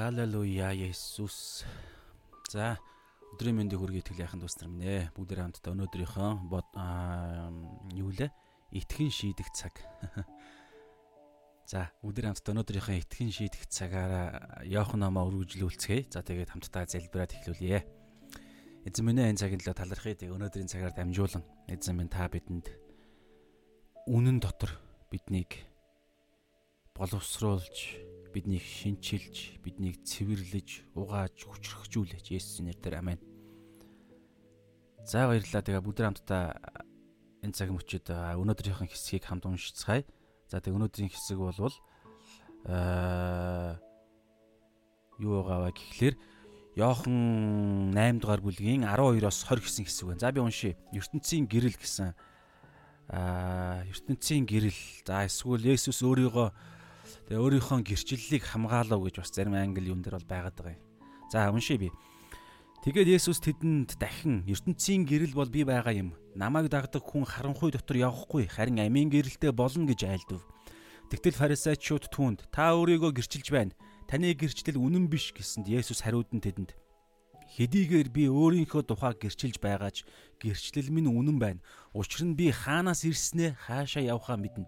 Халелуя Есүс. За өдрийн мэндийг хүргэе итгэл яхан дүүс нар минь ээ. Бүгдээ хамтдаа өнөөдрийнхөө юу лээ? Итгэн шийдэх цаг. За бүгдээ хамтдаа өнөөдрийнхөө итгэн шийдэх цагаараа Иохан намаа өргөжлүүлцгээе. За тэгээд хамтдаа залбираад эхлүүлье. Эзэн минь энэ цагийн төлөө талархъя. Тэгээ өнөөдрийн цагаар дамжуулан эзэн минь та бидэнд үнэн дотор биднийг боловсруулж биднийг шинчилж, биднийг цэвэрлэж, угааж, хүчрхжүүлж Есүсийн нэрээр амен. За баярлалаа. Тэгээ бүгд хамтдаа энэ цаг мөчид өнөөдрийнхэн хэсгийг хамт уншицгаая. За тэгээ өнөөдрийн хэсэг бол аа юу байгаа вэ гэхлээр Йохан 8 дугаар бүлгийн 12-оос 20 гэсэн хэсэг байна. За би уншия. ертөнцийн гэрэл гэсэн аа ертөнцийн гэрэл. За эсвэл Есүс өөрийгөө Тэгээ өөрийнхөө гэрчлэлийг хамгаалав гэж бас зарим англи юм дээр бол байгаад байгаа юм. За уншия би. Тэгээд Есүс тэдэнд дахин ертөнцийн гэрэл бол би байгаа юм. Намайг дагдаг хүн харанхуй дотор явахгүй харин амийн гэрэлтэй болно гэж айлдав. Тэгтэл фарисеучуд түүнд та өөрийгөө гэрчилж байна. Таны гэрчлэл үнэн биш гэсэнд Есүс хариуд нь тэдэнд Хэдийгээр би өөрийнхөө тухай гэрчилж байгаач гэрчлэл минь үнэн байна. Учир нь би хаанаас ирснээ хаашаа явхаа мэднэ.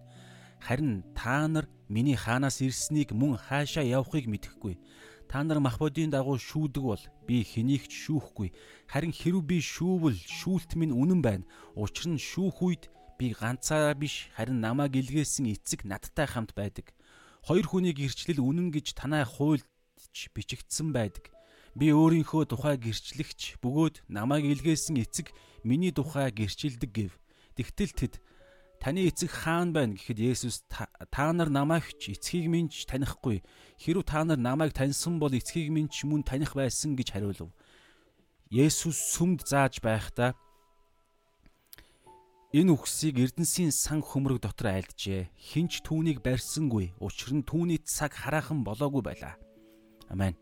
Харин та нар миний хаанаас ирснийг мөн хаашаа явахыг мэдэхгүй. Та нар махбодийн дагуу шүүдэг бол би хэнийг ч шүүхгүй. Харин хэрв би шүүвэл шүүлт минь үнэн байна. Учир нь шүүх үед би ганцаараа биш харин намайг илгээсэн эцэг надтай хамт байдаг. Хоёр хүний гэрчлэл үнэн гэж танай хуульд бичигдсэн байдаг. Би өөрийнхөө тухай гэрчлэгч бөгөөд намайг илгээсэн эцэг миний тухай гэрчилдэг гэв. Тэгтэл тэд Таны эцэг хаан байна гэхэд Есүс та нар намайг ч эцгийг минь ч танихгүй. Хэрв та нар намайг таньсан бол эцгийг минь ч мөн таних байсан гэж хариулв. Есүс сүмд зааж байхдаа энэ үгсийг Эрдэнсийн сан хөмрөг дотор айлджээ. Хинч түүнийг барьсангүй. Учир нь түүний цаг хараахан болоогүй байлаа. Амен.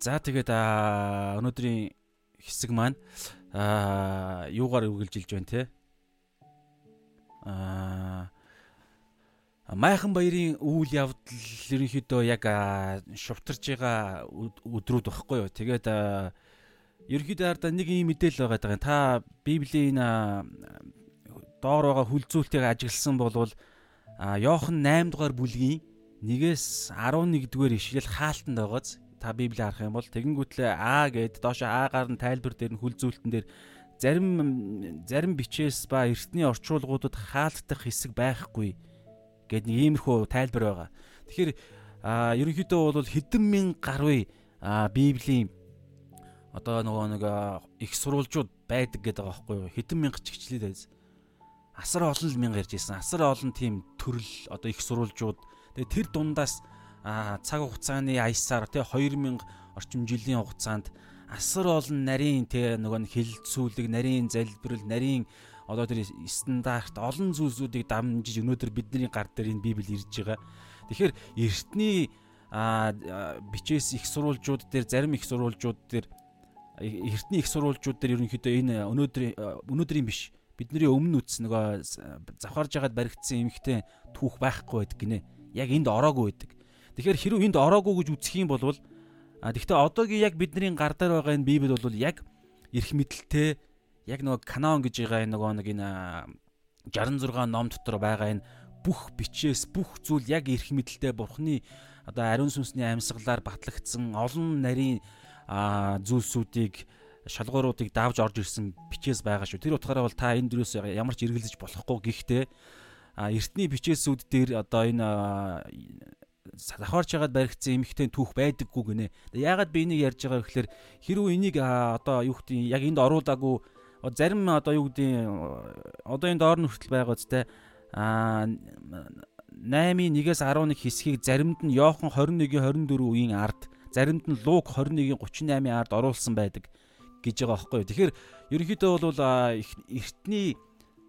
За тэгээд өнөөдрийн хэсэг маань аа юугаар үргэлжилж байна те аа майхан баярын үйл явдал ерөнхийдөө яг шувтарж байгаа өдрүүд багхгүй юу. Тэгээд ерөнхийдөө хараа нэг юм мэдээлэл байгаа даа. Та Библийн доор байгаа хүлзүүлтийг ажигласан болвол Йохан 8 дугаар бүлгийн 1-ээс 11 дугаар ишлэл хаалтанд байгааз та Библийг харах юм бол тэгэнгүүтлээ А гэд доош Агаар нь тайлбар дээр нь хүлзүүлэлтэн дээр зарим зарим бичээс ба эртний орчуулгуудад хаалтдах хэсэг байхгүй гэд нэг иймэрхүү тайлбар байгаа. Тэгэхээр ерөнхийдөө бол хэдэн мянган гаруй Библийн одоо нөгөө нэг их сурвалжууд байдаг гэдэг байгаа байхгүй юу? Хэдэн мянга ч хичлээд байз. Асар олон л мянга ярьж ирсэн. Асар олон тийм төрөл одоо их сурвалжууд. Тэгээ тэр дундаас цаг хугацааны аясаар тий 2000 орчим жилийн хугацаанд асар олон нарийн тий нөгөө хилцүүлэг, нарийн залбирал, нарийн одоо тэр стандарт олон зүйлсүүдийг дамжиж өнөөдөр бидний гар дээр энэ Библи ирж байгаа. Тэгэхээр эртний бичээс их сурвалжууд дээр зарим их сурвалжууд дээр эртний их сурвалжууд дээр ерөнхийдөө энэ өнөөдрийн өнөөдрийн биш бидний өмнө үтс нөгөө завхарж байгаад баригдсан эмхтэй түүх байхгүй байдаг гинэ. Яг энд ороогүй байдаг. Тэгэхээр хэрвээ энд ороогүй гэж үзэх юм бол а тэгвэл одоогийн яг бидний гар дээр байгаа энэ Библи бол яг эрх мэдэлтэй яг нөгөө канон гэж байгаа нөгөө нэг энэ 66 ном дотор байгаа энэ бүх бичээс бүх зүйл яг эрх мэдэлтэй бурхны одоо ариун сүнсний амьсгалаар батлагдсан олон нарийн зүйлсүүдийг шалгууруудыг давж орж ирсэн бичээс байгаа шүү. Тэр утгаараа бол та энэ дөрөөс ямар ч эргэлзэж болохгүй. Гэхдээ эртний бичээсүүд дээр одоо энэ давхарч ягаад баригдсан эмхтэй түүх байдаггүй гинэ. Яагаад би энийг ярьж байгаа вэ гэхээр хэрвээ энийг одоо юу гэдэг яг энд оруулаагүй зарим одоо юу гэдэг одоо энэ доор нь хүртэл байгаа үстэй а 8-ийн 1-ээс 11 хэсгийг заримд нь Йохан 21-24 үеийн ард, заримд нь Лук 21-ийн 38-ийн ард оруулсан байдаг гэж байгаа байхгүй. Тэгэхээр ерөнхийдөө бол эртний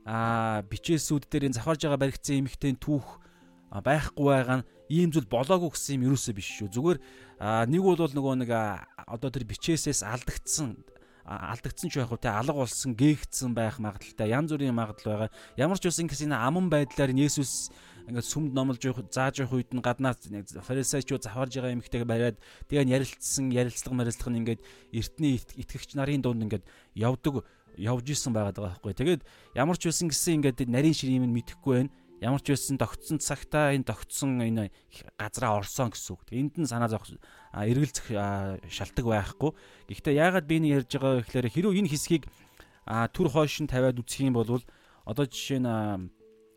бичээсүүд дээр энэ завхарж байгаа баригдсан эмхтэй түүх байхгүй байгаа нь ийм зүйл болоогүй гэсэн юм юусоо биш шүү. Зүгээр нэг бол нөгөө нэг одоо тэр бичээсээс алдагдсан алдагдсан ч байх уу те алга болсон гээгдсэн байх магадaltaй янз бүрийн магадлал байгаа. Ямар ч үсэн гэсэн аман байдлаар Есүс ингээд сүмд номлож зааж явах үед нь гаднаас фарисеучуд завхарж байгаа эмэгтэйг бариад тэгээ ярилцсан ярилцлага марилцлага нь ингээд эртний итгэгч нарын дунд ингээд явдаг явж исэн байгаад байгаа байхгүй. Тэгээд ямар ч үсэн гэсэн ингээд нарийн ширийг нь мэдэхгүй байна ямар ч байсан тогтсон цагтаа энэ тогтсон энэ газраа орсон гэсэн үг. Энд нь санаа зовх эргэлзэх шалтгаан байхгүй. Гэхдээ яагаад би энэ ярьж байгаа вэ гэхээр хэрвээ энэ хэсгийг түр хойш нь тавиад үзэх юм бол одоо жишээ нь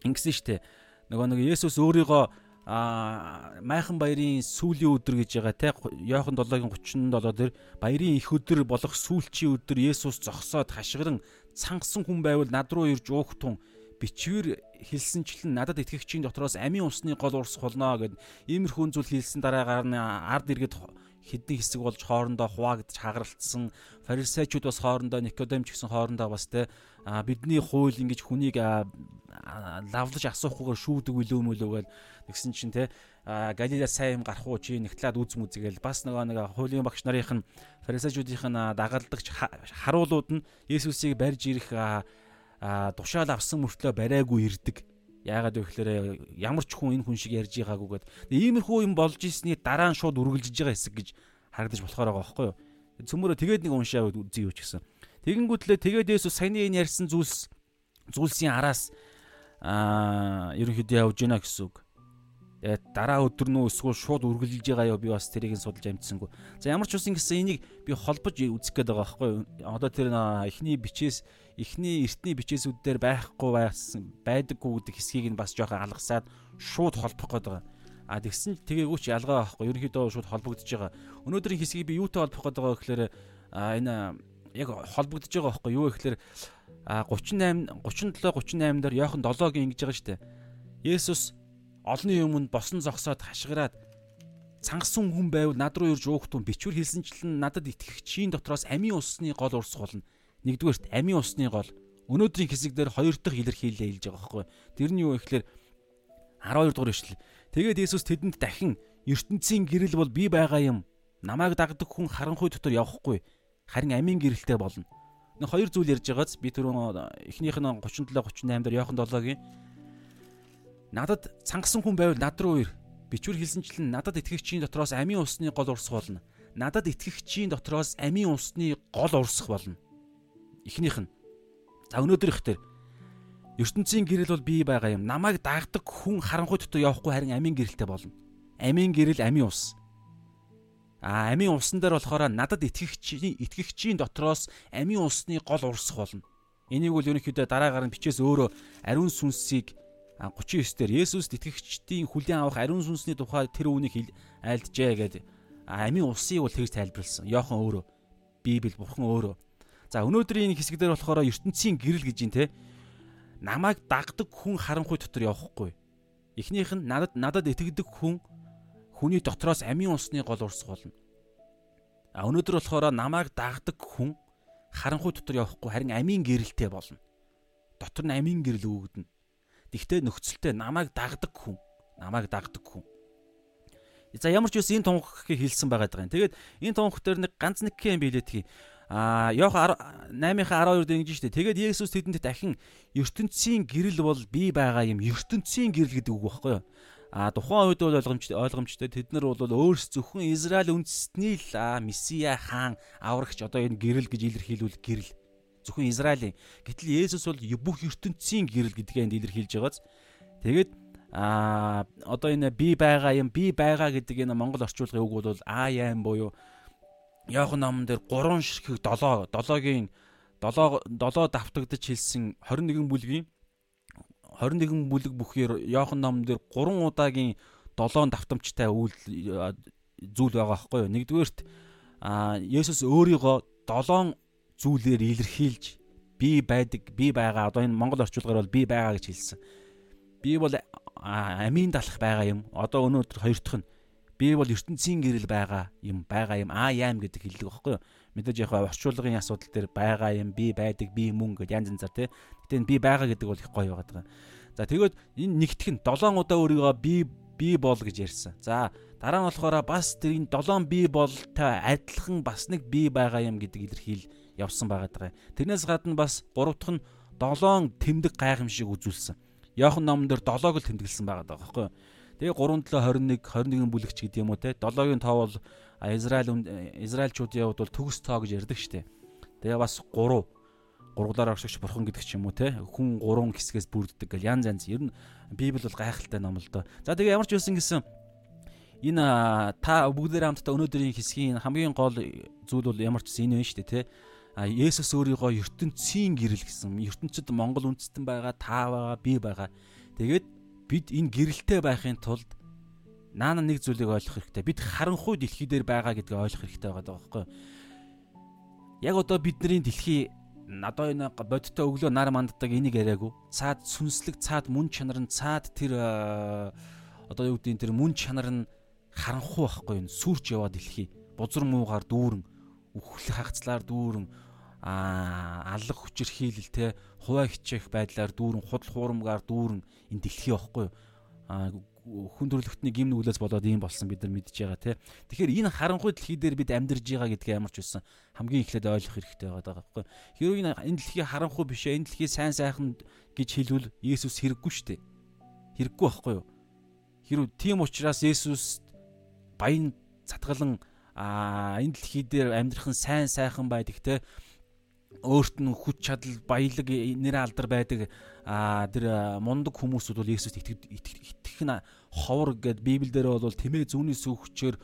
ингэсэн штэ. Нөгөө нэг Есүс өөрийгөө а майхан баярын сүүлийн өдөр гэж байгаа те Йохан 7-гийн 37 дээр баярын их өдөр болох сүүлчийн өдөр Есүс зогсоод хашгиран цангасан хүн байвал над руу ирж уугтун бичвэр хэлсэнчлэн надад итгэгчийн дотроос амийн усны гол урсах болно гэд иймэрхүү зүйл хэлсэн дараагаар нь ард иргэд хэдэн хэсэг болж хоорондоо хуваагдж хагаралцсан фарисеучуд бас хоорондоо никодем ч гэсэн хоорондоо бас те бидний хууль ингэж хүнийг лавлаж асуухгүйгээр шүүдэг үлээ мөлөө гэл тэгсэн чинь те Галилея сайн юм гарах уу чи нэгтлээд үз мүзгээл бас нөгөө нэг хуулийн багш нарын фарисеучуудын дагалдагч харуулууд нь Есүсийг барьж ирэх тушаал авсан мөртлөө барайгүй ирдэг. Яагаад вэ гэхээр ямар ч хүн энэ хүн шиг ярьж байгаагүйгээд иймэрхүү юм болж ирсний дараа нь шууд үргэлжиж байгаа хэсэг гэж харагдаж болохоор байгаа байхгүй юу? Цөмөрөө тэгээд нэг уншаа үзье юу ч гэсэн. Тэгэнгүүтлээ тэгээд Есүс саяны энэ ярьсан зүйлс зүйлсийн араас аа ерөнхийдөө явж гинэ гэсэн үг. Тэгээд дараа өдөр нөө эсвэл шууд үргэлжлэж байгаа ёо би бас тэрийг нь судалж амжсангүй. За ямар ч үсэн гэсэн энийг би холбож үзэх гээд байгаа байхгүй юу? Одоо тэр эхний бичээс эхний эртний бичээсүүд дээр байхгүй байсан байдаггүй гэдэг хэсгийг нь бас жоохон алгасаад шууд холбох гээд байгаа. А тэгсэн тэгээгүй ч ялгаа байхгүй. Ерөнхийдөө шууд холбогдож байгаа. Өнөөдрийн хэсгийг би юутай холбох гээд байгаа гэхээр энэ яг холбогдож байгаа байхгүй юу гэхээр 38 37 38 дээр Йохан 7-гийн ингэж байгаа шүү дээ. Есүс олонний өмнө босон зогсоод хашгираад цангасан хүн байвал над руу ирж уугтун бичвэр хэлсэнчлэн надад итгэгчийн дотроос амийн усны гол урсах болно. Нэгдүгээрт амийн усны гол. Өнөөдрийн хэсэг дээр хоёр дахь илэрхийлэл хэлж байгаа байхгүй. Тэр нь юу вэ гэхээр 12 дугаар ишлэл. Тэгээд Есүс тэдэнд дахин ертөнцийн гэрэл бол би байгаа юм. Намайг дагдаг хүн харанхуй дотор явахгүй. Харин амийн гэрэлтэй болно. Нэг хоёр зүйл ярьж байгааз би түрүүн эхнийх нь 37 38 дээр Иохан 7-гийн Надад цангасан хүн байвал над руу ир. Бичвэр хэлсэнчлэн надад итгэгчийн дотроос амийн усны гол урсах болно. Надад итгэгчийн дотроос амийн усны гол урсах болно. Эхнийх нь. За өнөөдрийнх дээр ертөнцийн гэрэл бол бий байгаа юм. Намайг дагдаг хүн харанхуй дотор явахгүй харин амийн гэрэлтэй болно. Амийн гэрэл амийн ус. А амийн усан дээр болохоор надад итгэгчийн итгэгчийн дотроос амийн усны гол урсах болно. Энийг бол ерөнхийдөө дараагаар нь бичээс өөрөө ариун сүнсийг 39 дээр Есүс итгэгчдийн хүлээн авах ариун сүнсний тухай тэр үнийг айлджээ гэдэг амийн усыг бол тэгж тайлбарлсан. Йохан өөрөө Библи бурхан өөрөө. За өнөөдрийн хэсэг дээр болохоор ертөнцийн гэрэл гэж юм те. Намайг дагдаг хүн харанхуй дотор явахгүй. Эхнийх нь надад надад итгэдэг хүн хүний дотроос амийн усны гол урсах болно. А өнөөдөр болохоор намайг дагдаг хүн харанхуй дотор явахгүй харин амийн гэрэлтэй болно. Дотор нь амийн гэрэл өгөгдөнө. Тэгтээ нөхцөлтэй намайг дагдаг хүн. Намайг дагдаг хүн. За ямар ч үс энэ тунхагийг хэлсэн байгаа даа. Тэгээд энэ тунх дээр нэг ганц нэг юм билээдгий. А Йох 8-ын 12 дээр ингэж штэ. Тэгээд Есүс тэдэнд дахин ертөнцийн гэрэл бол би байгаа юм. ертөнцийн гэрэл гэдэг үг байхгүй юу? А тухайн үед бол ойлгомжтой ойлгомжтой тэд нар бол өөрс зөвхөн Израиль үндэстний л Месиа хаан аврагч одоо энэ гэрэл гэж илэрхийлвэл гэрэл зөвхөн Израилийн. Гэтэл Есүс бол бүх ертөнцийн гэрэл гэдгээ энд илэрхийлж байгааз. Тэгээд а одоо энэ би байгаа юм би байгаа гэдэг энэ монгол орчуулгын үг бол I am буюу Яохан номон дээр 3 ширхэг 7 7-гийн 7 7 давтагдаж хэлсэн 21 бүлгийн 21 бүлэг бүхээр Яохан номон дээр 3 удаагийн 7 давтамжтай үйл зүйл байгаа байхгүй юу. Нэгдүгээрт а Есүс өөрийгөө 7 зүйлээр илэрхийлж би байдаг, би байгаа. Одоо энэ монгол орчуулгаар бол би байгаа гэж хэлсэн. Би бол амийн далах байгаа юм. Одоо өнөөдөр хоёр дахь нь би бол ертөнцийн гэрэл байгаа юм, байгаа юм. Аа яам гэдэг хэллэг багхгүй юу? Мэдээж яг орчуулгын асуудал дээр байгаа юм, би байдаг, би мөн гэж янз янзаар тий. Гэтэ би байгаа гэдэг бол их гоё байгаа. За тэгээд энэ нэгтгэх нь 7 удаа өөрийгөө би би бол гэж ярьсан. За дараа нь болохоор бас тэр энэ 7 би болтой адилхан бас нэг би байгаа юм гэдэг илэрхийл явсан байгаа даа. Тэрнээс гадна бас гурав дахь нь долоон тэмдэг гайхамшиг үзүүлсэн. Яохан номон дээр долоог л тэмдэглэсэн байгаа даа юу? Тэгээ 3 7 21 21 бүлэгч гэдэг юм уу те. Долоогийн тоо бол Израиль Израильчуудын хувьд бол төгс тоо гэж ярьдаг штеп. Тэгээ бас 3 гурвлаар оршигч бурхан гэдэг ч юм уу те хүн гурван хэсгээс бүрддэг гэл янз янз ер нь библ бол гайхалтай ном л доо. За тэгээ ямар ч үсэн гэсэн энэ та бүгдээр хамтдаа өнөөдрийн хэсгийн хамгийн гол зүйл бол ямар ч энэ байна шүү дээ тий. А Есүс өөрийгөө ертөнцийн гэрэл гэсэн. ертөнцид Монгол үндэстэн байгаа, та байгаа, би байгаа. Тэгээд бид энэ гэрэлтэй байхын тулд наана нэг зүйлийг ойлгох хэрэгтэй. Бид харанхуй дэлхий дээр байгаа гэдгийг ойлгох хэрэгтэй байгаа байхгүй юу? Яг одоо бидний дэлхий одоо энэ бодиттой өглөө нар манддаг энийг яриаггүй. Цаад сүнслэг, цаад мөн чанар нь цаад тэр одоо юу гэдэг тэр мөн чанар нь харанхуй байхгүй юу сүрж яваа дэлхий бузар муугаар дүүрэн үхлэх хагцлаар дүүрэн алга хүчирхийлэл те хуваа хичээх байдлаар дүүрэн худал хуурмгаар дүүрэн энэ дэлхий байхгүй хүн төрлөختний гим нүглээс болоод ийм болсон бид нар мэдж байгаа те. Тэгэхээр энэ харанхуй дэлхий дээр бид амьдарж байгаа гэдгээ ямар ч үсэн хамгийн эхлээд ойлгох хэрэгтэй байгаа байхгүй хэрвээ энэ дэлхий харанхуй биш энэ дэлхий сайн сайхан гэж хэлвэл Есүс хэрэггүй шүү дээ. Хэрэггүй байхгүй юу? Хэрвээ тийм учраас Есүс баян цатгалан энэ дэлхий дээр амьдрах нь сайн сайхан байдаг те өөрт нь хүч чадал баялаг нэр алдар байдаг тэр мундаг хүмүүсүүд бол Есүст итгэх нь ховор гэд Библиэлд бол тэмээ зүүнний сүхчээр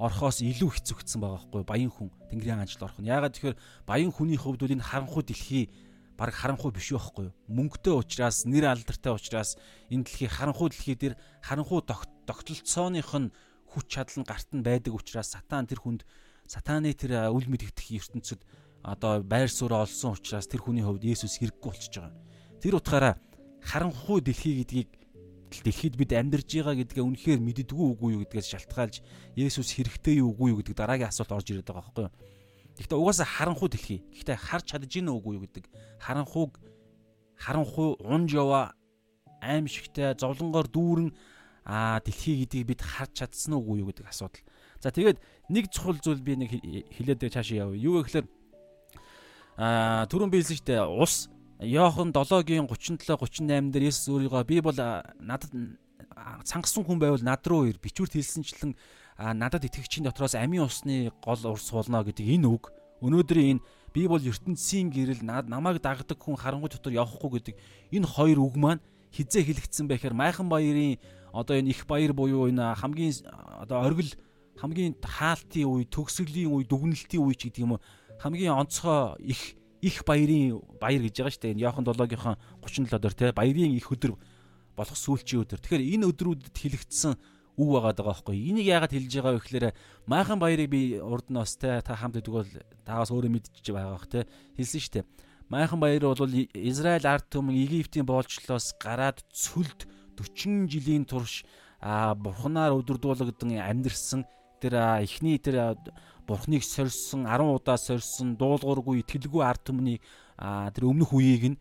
орхоос илүү хэцүүгдсэн байгаа байхгүй баян хүн Тэнгэрийн анчлал орох нь. Ягаад тэгэхээр баян хүний хувьд бол энэ харанхуй дэлхий баг харанхуй биш байхгүй юу? Мөнгөтэй учраас нэр алдартай учраас энэ дэлхий харанхуй дэлхий дээр харанхуй тогтолцооных нь хүч чадал нь гарт нь байдаг учраас сатан тэр хүнд сатаны тэр үл мэдэгдэх ертөнцид одоо байр суурь олсон учраас тэр хүний хувьд Есүс хэрэггүй болчихж байгаа. Тэр утгаараа харанхуй дэлхий гэдгийг дэлхийд бид амьдарж байгаа гэдгээ үнэхээр мэддэггүй үгүй юу гэдгээс шалтгаалж Есүс хэрэгтэй юу үгүй юу гэдэг дараагийн асуулт орж ирээд байгаа байхгүй юу. Гэхдээ угаасаа харанхуй дэлхий. Гэхдээ харж чадж гин үгүй юу гэдэг харанхуйг харанхуй унж яваа аимшигтай зовлонгоор дүүрэн аа дэлхий гэдгийг бид харж чадсан уугүй юу гэдэг асуудал. За тэгээд нэг чухал зүйл би нэг хэлээд цаашаа яв. Юу гэхээр түрүүн биелсэн шүү дээ. Ус Йохан 7-гийн 37 38 дээр Есүс өөрийгөө би бол надад цангасан хүн байвал над руу ир бичвэрт хэлсэнчлэн надад итгэгчийн дотроос амийн усны гол урс суулна гэдэг энэ үг өнөөдрийн энэ би бол ертөнцийн гэрэл намайг дагдаг хүн харангуй дотор явахгүй гэдэг энэ хоёр үг маань хизээ хэлэгдсэн байхаар майхан баярын одоо энэ их баяр буюу энэ хамгийн одоо оргил хамгийн хаалтын үе, төгсгөлийн үе, дүгнэлтийн үе ч гэдэг юм уу хамгийн онцгой их их баярын баяр гэж байгаа шүү дээ. Энэ Яохан 7-гийнхаа 37 дээр те баярын их өдөр болох сүүлчийн өдөр. Тэгэхээр энэ өдрүүдэд хэлэгдсэн үг байгаа даа байхгүй. Энийг яагаад хэлж байгаа вэ гэхээр майхан баярыг би урд нь бас те та хамт идэг бол таагаас өөрөө мэдчихэж байгаа бах те хэлсэн шүү дээ. Майхан баяр бол Израиль ард түмэн Египтийн боолчлоос гараад цүлд 40 жилийн турш бурхнаар өдөрдүүлэгдэн амьдэрсэн тэр эхний тэр бурхныг сорьсон 10 удаа сорьсон дуулуургүй итгэлгүй ард түмний тэр өмнөх үеийг нь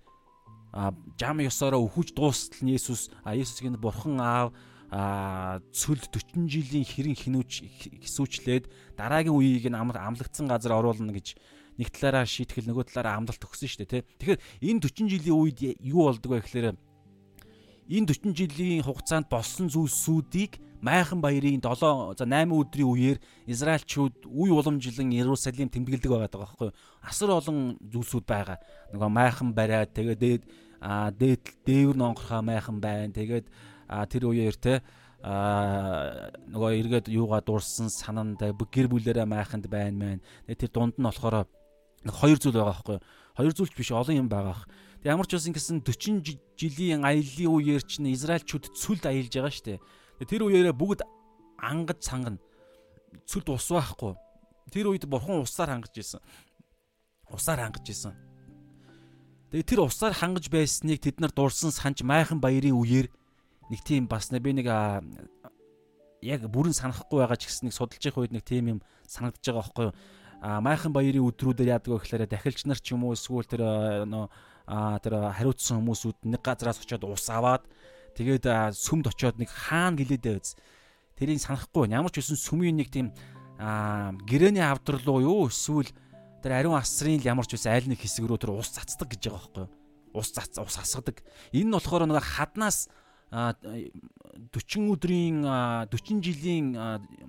жам ёсороо өхөж дуустал нь Есүс Есүсгийн бурхан аав цөл 40 жилийн хэрэн хинүүч хэсүүчлээд дараагийн үеийг нь амлагдсан газар оруулна гэж нэг талаараа шийтгэл нөгөө талаараа амлалт өгсөн шүү дээ тий. Тэгэхээр энэ 40 жилийн үед юу болдог вэ гэхээр энэ 40 жилийн хугацаанд болсон зүйлсүүдийг Майхан баярын 7 за 8 өдрийн үеэр Израильчууд үе уламжлан Иерусалим тэмдэглэдэг байгаа байхгүй юу? Асар олон зүйлсүүд байгаа. Нөгөө Майхан бариад тэгээд дээд дээд дээвэр нонгорхоо майхан байна. Тэгээд тэр үеэр те а нөгөө эргээд юугаа дурсан санаанд гэр бүлэрээ майханд байна мэн. Тэр дунд нь болохоор хоёр зүйл байгаа байхгүй юу? Хоёр зүйлч биш олон юм байгаа. Тэг ямар ч байсан гэсэн 40 жилийн аяллаа үеэр чинь Израильчууд цүлд аялж байгаа шүү дээ. Тэр үеэрээ бүгд ангаж сангана. Цүлд ус байхгүй. Тэр үед бурхан усаар хангаж исэн. Усаар хангаж исэн. Тэгээ тэр усаар хангаж байсныг тэд нар дурсан санж майхан баярын үеэр нэг тийм бас би нэг яг бүрэн санахгүй байгаа ч гэсэн нэг судалж явах үед нэг тийм юм санагдаж байгаа байхгүй юу? А майхан баярын өдрүүдээр яадаг вэ гэхээр дахилч нар ч юм уу эсвэл тэр нөө тэр хариуцсан хүмүүсүүд нэг газараас очиод ус аваад тэгээд сүмд очиод нэг хаана гэлээдээ үз. Тэрийг санахгүй ямар ч үсэн сүмийн нэг тийм а гэрэний авдар руу юу эсвэл тэр ариун асрын ямар ч байсан аль нэг хэсэг рүү тэр ус цацдаг гэж байгаа байхгүй юу? Ус цац ус асгадаг. Энэ нь болохоор нэг хаднаас 40 өдрийн 40 жилийн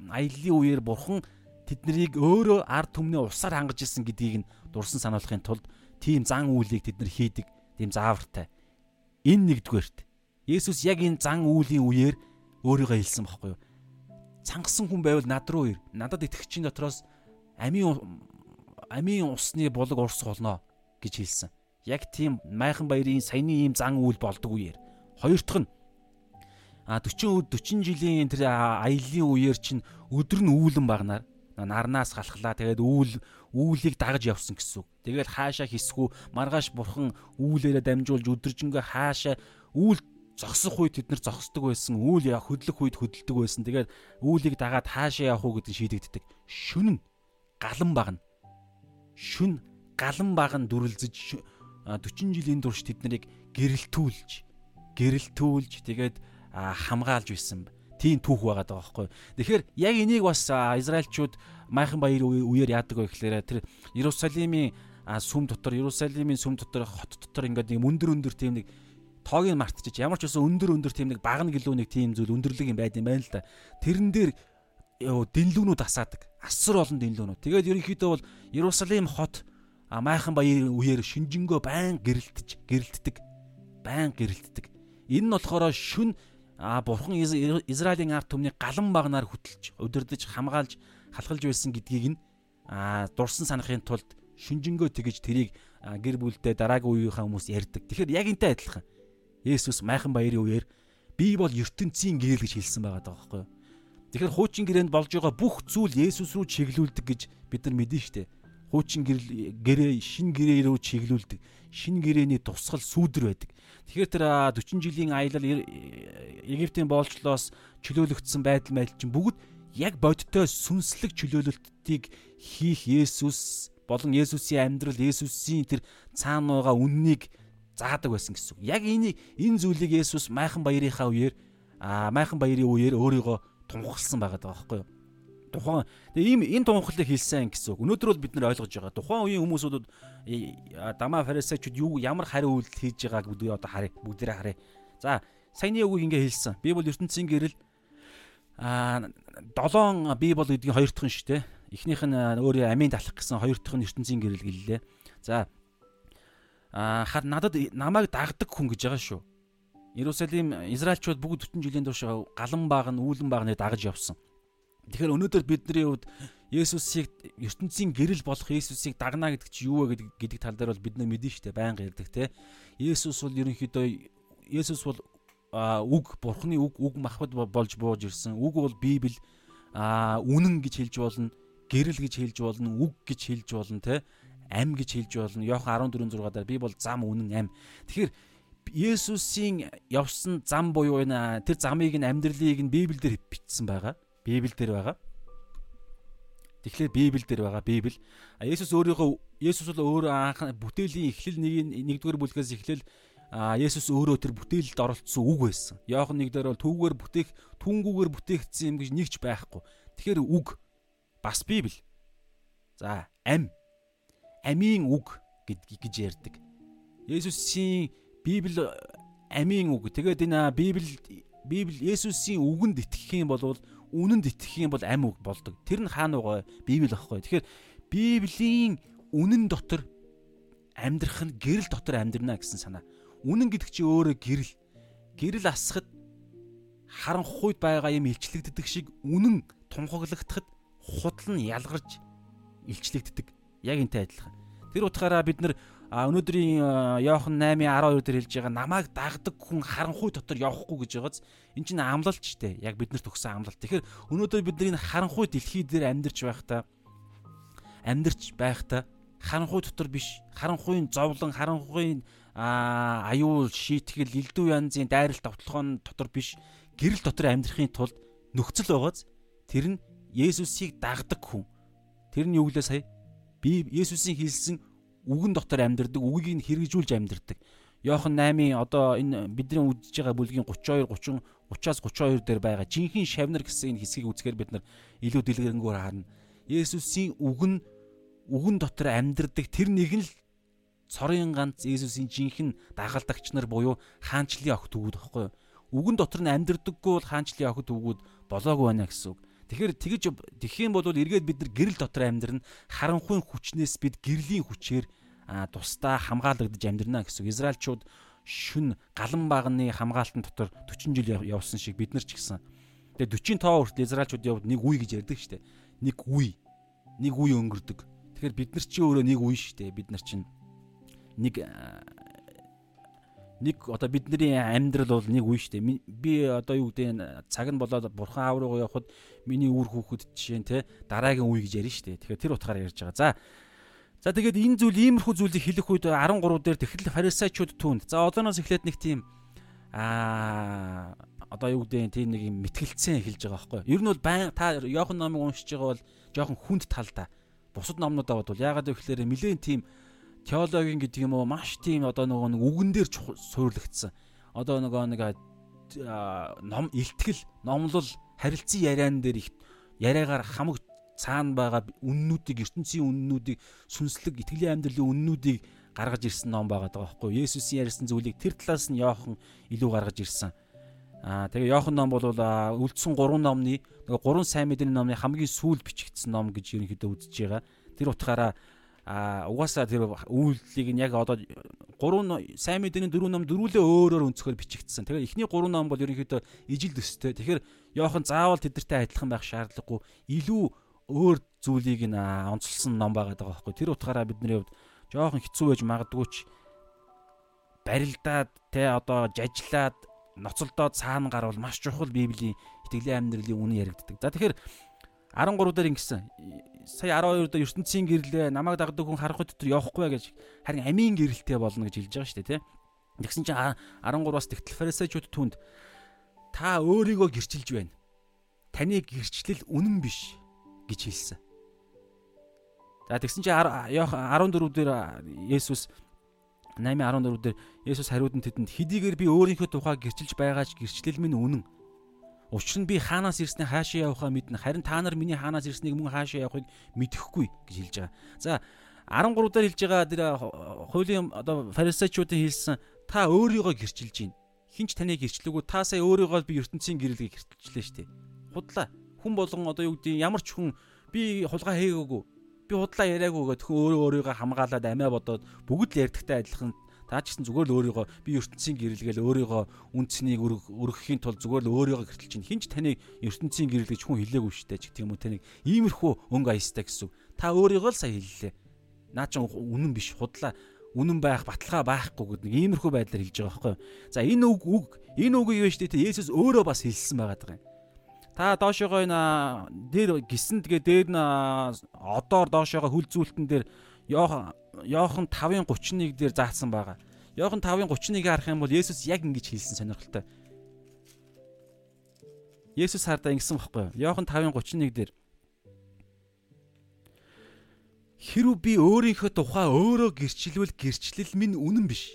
аяллаа үеэр бурхан тэднийг өөрөө ард түмнээ усаар хангаж исэн гэдгийг нь дурсан сануулахын тулд тийм зан үйлийг тэд нар хийдэг. Тийм заавартай. Энэ нэгдүгээрт. Есүс яг энэ зан үйлийн үеэр өөрийгөө хэлсэн байхгүй юу? Цангасан хүн байвал над руу ир. Надад итгэгчийн дотроос амийн амийн усны булаг урс болно гэж хэлсэн. Яг тийм майхан баярын саяны ийм зан үйл болдог үеэр. Хоёр дахь нь а 40 40 жилийн тэр аяллаа үеэр чинь өдөр нь үүлэн багнаар нарнаас галхлаа тэгээд үүл үүлийг дагаж явсан гэсэн үг. Тэгээд хаашаа хисгүү маргааш бурхан үүлээрээ дамжуулж өдөржингөө хаашаа үйл зогсох үед тэд нар зогсдог байсан. Үйл яа хөдлөх үед хөдөлдөг байсан. Тэгээд үүлийг дагаад хаашаа явах уу гэдэг шийдэгддэг. Шүн нь галан багна. Шүн галан багн дүрлзэж 40 жилийн турш тэд нарыг гэрэлтүүлж гэрэлтүүлж тэгээд хамгаалж байсан. Тийм түүх байгаа даа байхгүй. Тэгэхээр яг энийг бас Израильчууд майхан баяр үеэр яадаг вэ гэхээр тэр Иерусалимийн сүм дотор Иерусалимийн сүм дотор хот дотор ингээд нэг өндөр өндөр тийм нэг тоог нь мартчих. Ямар ч байсан өндөр өндөр тийм нэг багна гэлөө нэг тийм зүйл өндөрлөг юм байд юм байна л да. Тэрэн дээр дэнлүүнүүд асаадаг. Асар олон дэнлүүнүүд. Тэгээд ерөнхийдөө бол Иерусалим хот майхан баярын үеэр шинжэнгөө байн гэрэлтэж гэрэлтдэг. Байн гэрэлтдэг. Энэ нь болохоор шүн а бурхан Израилийн ард түмний галан багнаар хөтлж, удирдах, хамгаалж, халахлж байсан гэдгийг нь а дурсан санахын тулд шүнжэнгөө тэгэж тэрийг гэр бүлдээ дараагийн үеийнхаа хүмүүс ярьдаг. Тэгэхээр яг энтэй адилхан. Есүс майхан баярын үеэр би бол ертөнцийн гэрэл гэж хэлсэн байгаа даа байхгүй юу? Тэгэхээр хуучин гэрээнд болж байгаа бүх зүйл Есүс рүү чиглүүлдэг гэж бид нар мэдэн штэ. Хуучин гэрэл гэрээ шин гэрээ рүү чиглүүлдэг. Шин гэрээний тусгал сүүдэр байдаг. Тэгэхээр тэр 40 жилийн аялал Египтийн боолчлоос чөлөөлөгдсөн байдал байдал чинь бүгд яг бодиттой сүнслэг чөлөөлөлтийг хийх Есүс болон Есүсийн амьдрал, Есүсийн тэр цаана байгаа үннийг заадаг байсан гэсэн үг. Яг энийг энэ зүйлийг Есүс майхан баярынхаа үеэр аа майхан баярын үеэр өөрийгөө тунхагласан байгаа даа байхгүй юу? Тухайн ийм энэ тунхаглалыг хэлсэн гэсэн үг. Өнөөдөр бол бид нар ойлгож байгаа. Тухайн үеийн хүмүүсүүд дамаа фарисеучуд юу ямар хариу үйлдэл хийж байгааг бүгдээ одоо харъя. Бүгдээрээ харъя. За саяны үгийг ингээ хэлсэн. Би бол ертөнцийн гэрэл аа 7 би бол гэдгийг хоёр дахь нь шүү дээ. Эхнийх нь өөрөө амийн талах гэсэн хоёр дахь нь ертөнцийн гэрэл гэллээ. За хад надад намайг дагдаг хүн гэж байгаа шүү. Иерусалим Израильчууд бүгд 40 жилийн турш галан баг нь үүлэн багныг дагаж явсан. Тэгэхээр өнөөдөр бидний хувьд Есүсийг ертөнцийн гэрэл болох Есүсийг дагна гэдэг чи юу вэ гэдэг гэдэг тал дээр бол бид нар мэдэн штэ байнга ярьдаг те. Есүс бол ерөнхийдөө Есүс бол үг бурхны үг үг махбод болж бууж ирсэн. Үг бол Библи үнэн гэж хэлж болно, гэрэл гэж хэлж болно, үг гэж хэлж болно те ам гэж хэлж болно. Йохан 14:6 дээр би бол зам үнэн ам. Тэгэхээр Есүсийн явсан зам буюу энэ тэр замыг нь амьдралыг нь Библиэлд бичсэн байгаа. Библиэлд байгаа. Тэгэхээр Библиэлд байгаа. Библи. А Есүс өөрийгөө Есүс бол өөрөө анх бүтээлийн эхлэл нэг нэгдүгээр бүлгээс эхлэл а Есүс өөрөө тэр бүтээлд оролцсон үг байсан. Йохан 1 дээр бол түүгээр бүтээх түүнгүүгээр бүтээгдсэн юм гэж нэгч байхгүй. Тэгэхээр үг бас Библи. За ам амийн үг гэж ярьдаг. Есүсийн Библи амийн үг. Тэгээд энэ Библи Библи Есүсийн үгэнд итгэх юм бол үнэнд итгэх юм бол ам үг болдог. Тэр нь хаана байгаа Библи байхгүй. Тэгэхээр Библийн үнэн дотор амьдрах нь гэрэл дотор амьдрна гэсэн санаа. Үнэн гэдэг чинь өөрөө гэрэл. Гэрэл асахад харанхуйд байгаа юм илчлэгддэг шиг үнэн тунхаглагдахад худал нь ялгарч илчлэгддэг. Яг энтэй адилхан. Тэр утгаараа бид нар өнөөдрийн Иохан 8:12 дээр хэлж байгаа намайг дагдаг хүн харанхуй дотор явахгүй гэж байгааз эн чинь амлалт ч дээ. Яг бид нарт өгсөн амлалт. Тэгэхээр өнөөдөр бид нар энэ харанхуй дэлхий дээр амьдарч байхдаа амьдарч байхдаа харанхуй дотор биш харанхуйн зовлон харанхуйн аюул шийтгэл элдв янзын дайралт товтлогоон дотор биш гэрэл дотор амьдрахын тулд нөхцөл байгааз тэр нь Есүсийг дагдаг хүн. Тэр нь юу гэлээ сая? Би Есүсийн хэлсэн үгэн дотор амьдардаг, үгийг нь хэрэгжүүлж амьдардаг. Йохан 8-ын одоо энэ бидний үзэж байгаа бүлгийн 32 30 30-аас 32 дээр байгаа жинхэнэ шавнар гэсэн энэ хэсгийг үзэхээр бид нар илүү дэлгэрэнгээр харна. Есүсийн үг нь үгэн дотор амьдрдаг тэр нэг нь л цорын ганц Есүсийн жинхэнэ дагалдагч нар буюу хаанчлалын огт өгүүд багхгүй юу? Үгэн дотор нь амьдрдаггүй бол хаанчлалын огт өгүүд болоогүй байна гэсэн үг. Тэгэхээр тэгэж тэгхийн бол эргээд бид нар гэрэл дотор амьдрна. Харанхуйн хүчнээс бид гэрлийн хүчээр тусдаа хамгаалагдаж амьдрна гэсэн. Израильчууд шүн галан багны хамгаалтан дотор 40 жил явсан шиг бид нар ч гэсэн. Тэгээ 40 тоо хүртэл Израильчууд явд нэг үе гэж ярьдаг штэ. Нэг үе. Нэг үе өнгөрдөг. Тэгэхээр бид нар чи өөрөө нэг үе штэ. Бид нар чинь нэг нэг одоо бидний амьдрал бол нэг үе штэ. Би одоо юу гэдэг цаг нь болоод бурхан аав руу явхад миний үр хүүхэд жишээ нь те дараагийн үе гэж ярина штэ. Тэгэхээр тэр утгаараа ярьж байгаа. За За тэгээд энэ зүйл иймэрхүү зүйлийг хэлэх үед 13 дээр тэгтэл фарисеучуд түүнд. За одооноос эхлээд нэг тийм аа одоо юу гэдэг тийм нэг юм мэтгэлцсэн хэлж байгаа байхгүй. Ер нь бол байн та Йохан номыг уншиж байгаа бол жоохон хүнд тал та. Бусад номнуудаа бодвол ягаад гэвэл нэлээд тийм теологийн гэдэг юм уу маш тийм одоо нөгөө нэг үгэн дээр суурлагдсан. Одоо нөгөө нэг ном илтгэл, номлол, харилцан яриан дээр их яриагаар хамаг цаана байгаа үннүүдийг ертөнцийн үннүүдийг сүнслэг итгэлийн амьдралын үннүүдийг гаргаж ирсэн ном байгаа даа байхгүй Есүсийн ярьсан зүйлийг тэр талаас нь Йохан илүү гаргаж ирсэн. Аа тэгээ Йохан ном бол үлдсэн 3 номны нөгөө 3 сайн мэдээний номны хамгийн сүүл бичигдсэн ном гэж ерөнхийдөө үзэж байгаа. Тэр утгаараа а угаасаа тэр үйлдэлийг нь яг одоо 3 сайн мэдээний 4 ном дөрүүлээ өөрөөр өнцгөр бичигдсэн. Тэгэхээр эхний 3 ном бол ерөнхийдөө ижил төстэй. Тэгэхээр Йохан заавал тэдэртэй адилхан байх шаардлагагүй. Илүү өөр зүйлийг нь онцлсан ном байгаа даа байхгүй. Тэр утгаараа бидний хувьд жоохон хэцүү байж магадгүй ч барилдаад те одоо жажлаад ноцолдоод цаана гарвал маш чухал Библийн итгэлийн амьдралын үнэн яригддаг. За тэгэхээр 13 дээр ингэсэн. Сая 12 дээр ертөнцийн гэрлээ намайг дагдаг хүн харахгүй дотор явахгүй гэж харин амийн гэрэлтэй болно гэж хэлж байгаа шүү дээ, тэ. Тэгсэн чинь 13-аас тэгтэл фарисеучуд түнд та өөрийгөө гэрчилж байна. Таны гэрчлэл үнэн биш гэж хэлсэн. За тэгсэн чинь 14 дээр Есүс 8:14 дээр Есүс хариуд нь тэдэнд хэдийгээр би өөрийнхөө тухай гэрчилж байгаач гэрчлэл минь үнэн. Учир нь би хаанаас ирснээ хаашаа явахаа мэднэ. Харин та нар миний хаанаас ирснийг мөн хаашаа явахыг мэдэхгүй гэж хэлж байгаа. За 13 дээр хэлж байгаа тэр хуулийн одоо фарисеучуудын хэлсэн та өөрийгөө гэрчилж байна. Хинч таныг гэрчлэггүй та сая өөрийгөө би ертөнцийн гэрэлгээ гэрчилжлээ штэ. Худлаа. Хүн болгон одоо юу гэдэг ямар ч хүн би хулгай хийгээгүй би худлаа яриаггүй гэх өөрөө өөрийгөө хамгаалаад амиа бодоод бүгд л ярьдагтай адилхан та ч гэсэн зүгээр л өөрийгөө би ертөнцийн гэрэлгээл өөрийгөө үнцнийг өргөхийн тулд зүгээр л өөрийгөө гэртэлж чинь хинч таныг ертөнцийн гэрэл гэж хүн хэлээгүй шүү дээ ч юм уу таныг иймэрхүү өнгө аястай гэсэн. Та өөрийгөө л сая хэллээ. Наа чин үнэн биш худлаа үнэн байх баталгаа байхгүй гэдэг нэг иймэрхүү байдлаар хэлж байгаа байхгүй. За энэ үг үг энэ үгийг юу шүү дээ Есүс өөрөө бас хэлсэн байгаа юм. Та доошоогоо энэ дээр гисэн тэгээ дээр нь одоор доошоогоо хүл зүйлтэн дээр Йохан Йохан 5-ын 31 дээр заасан байгаа. Йохан 5-ын 31-ийг харах юм бол Есүс яг ингэж хэлсэн сонирхолтой. Есүс хардаа ингэсэн бохгүй юу? Йохан 5-ын 31 дээр Хэрв би өөрийнхөө тухай өөрөө гэрчлвэл гэрчлэл минь үнэн биш.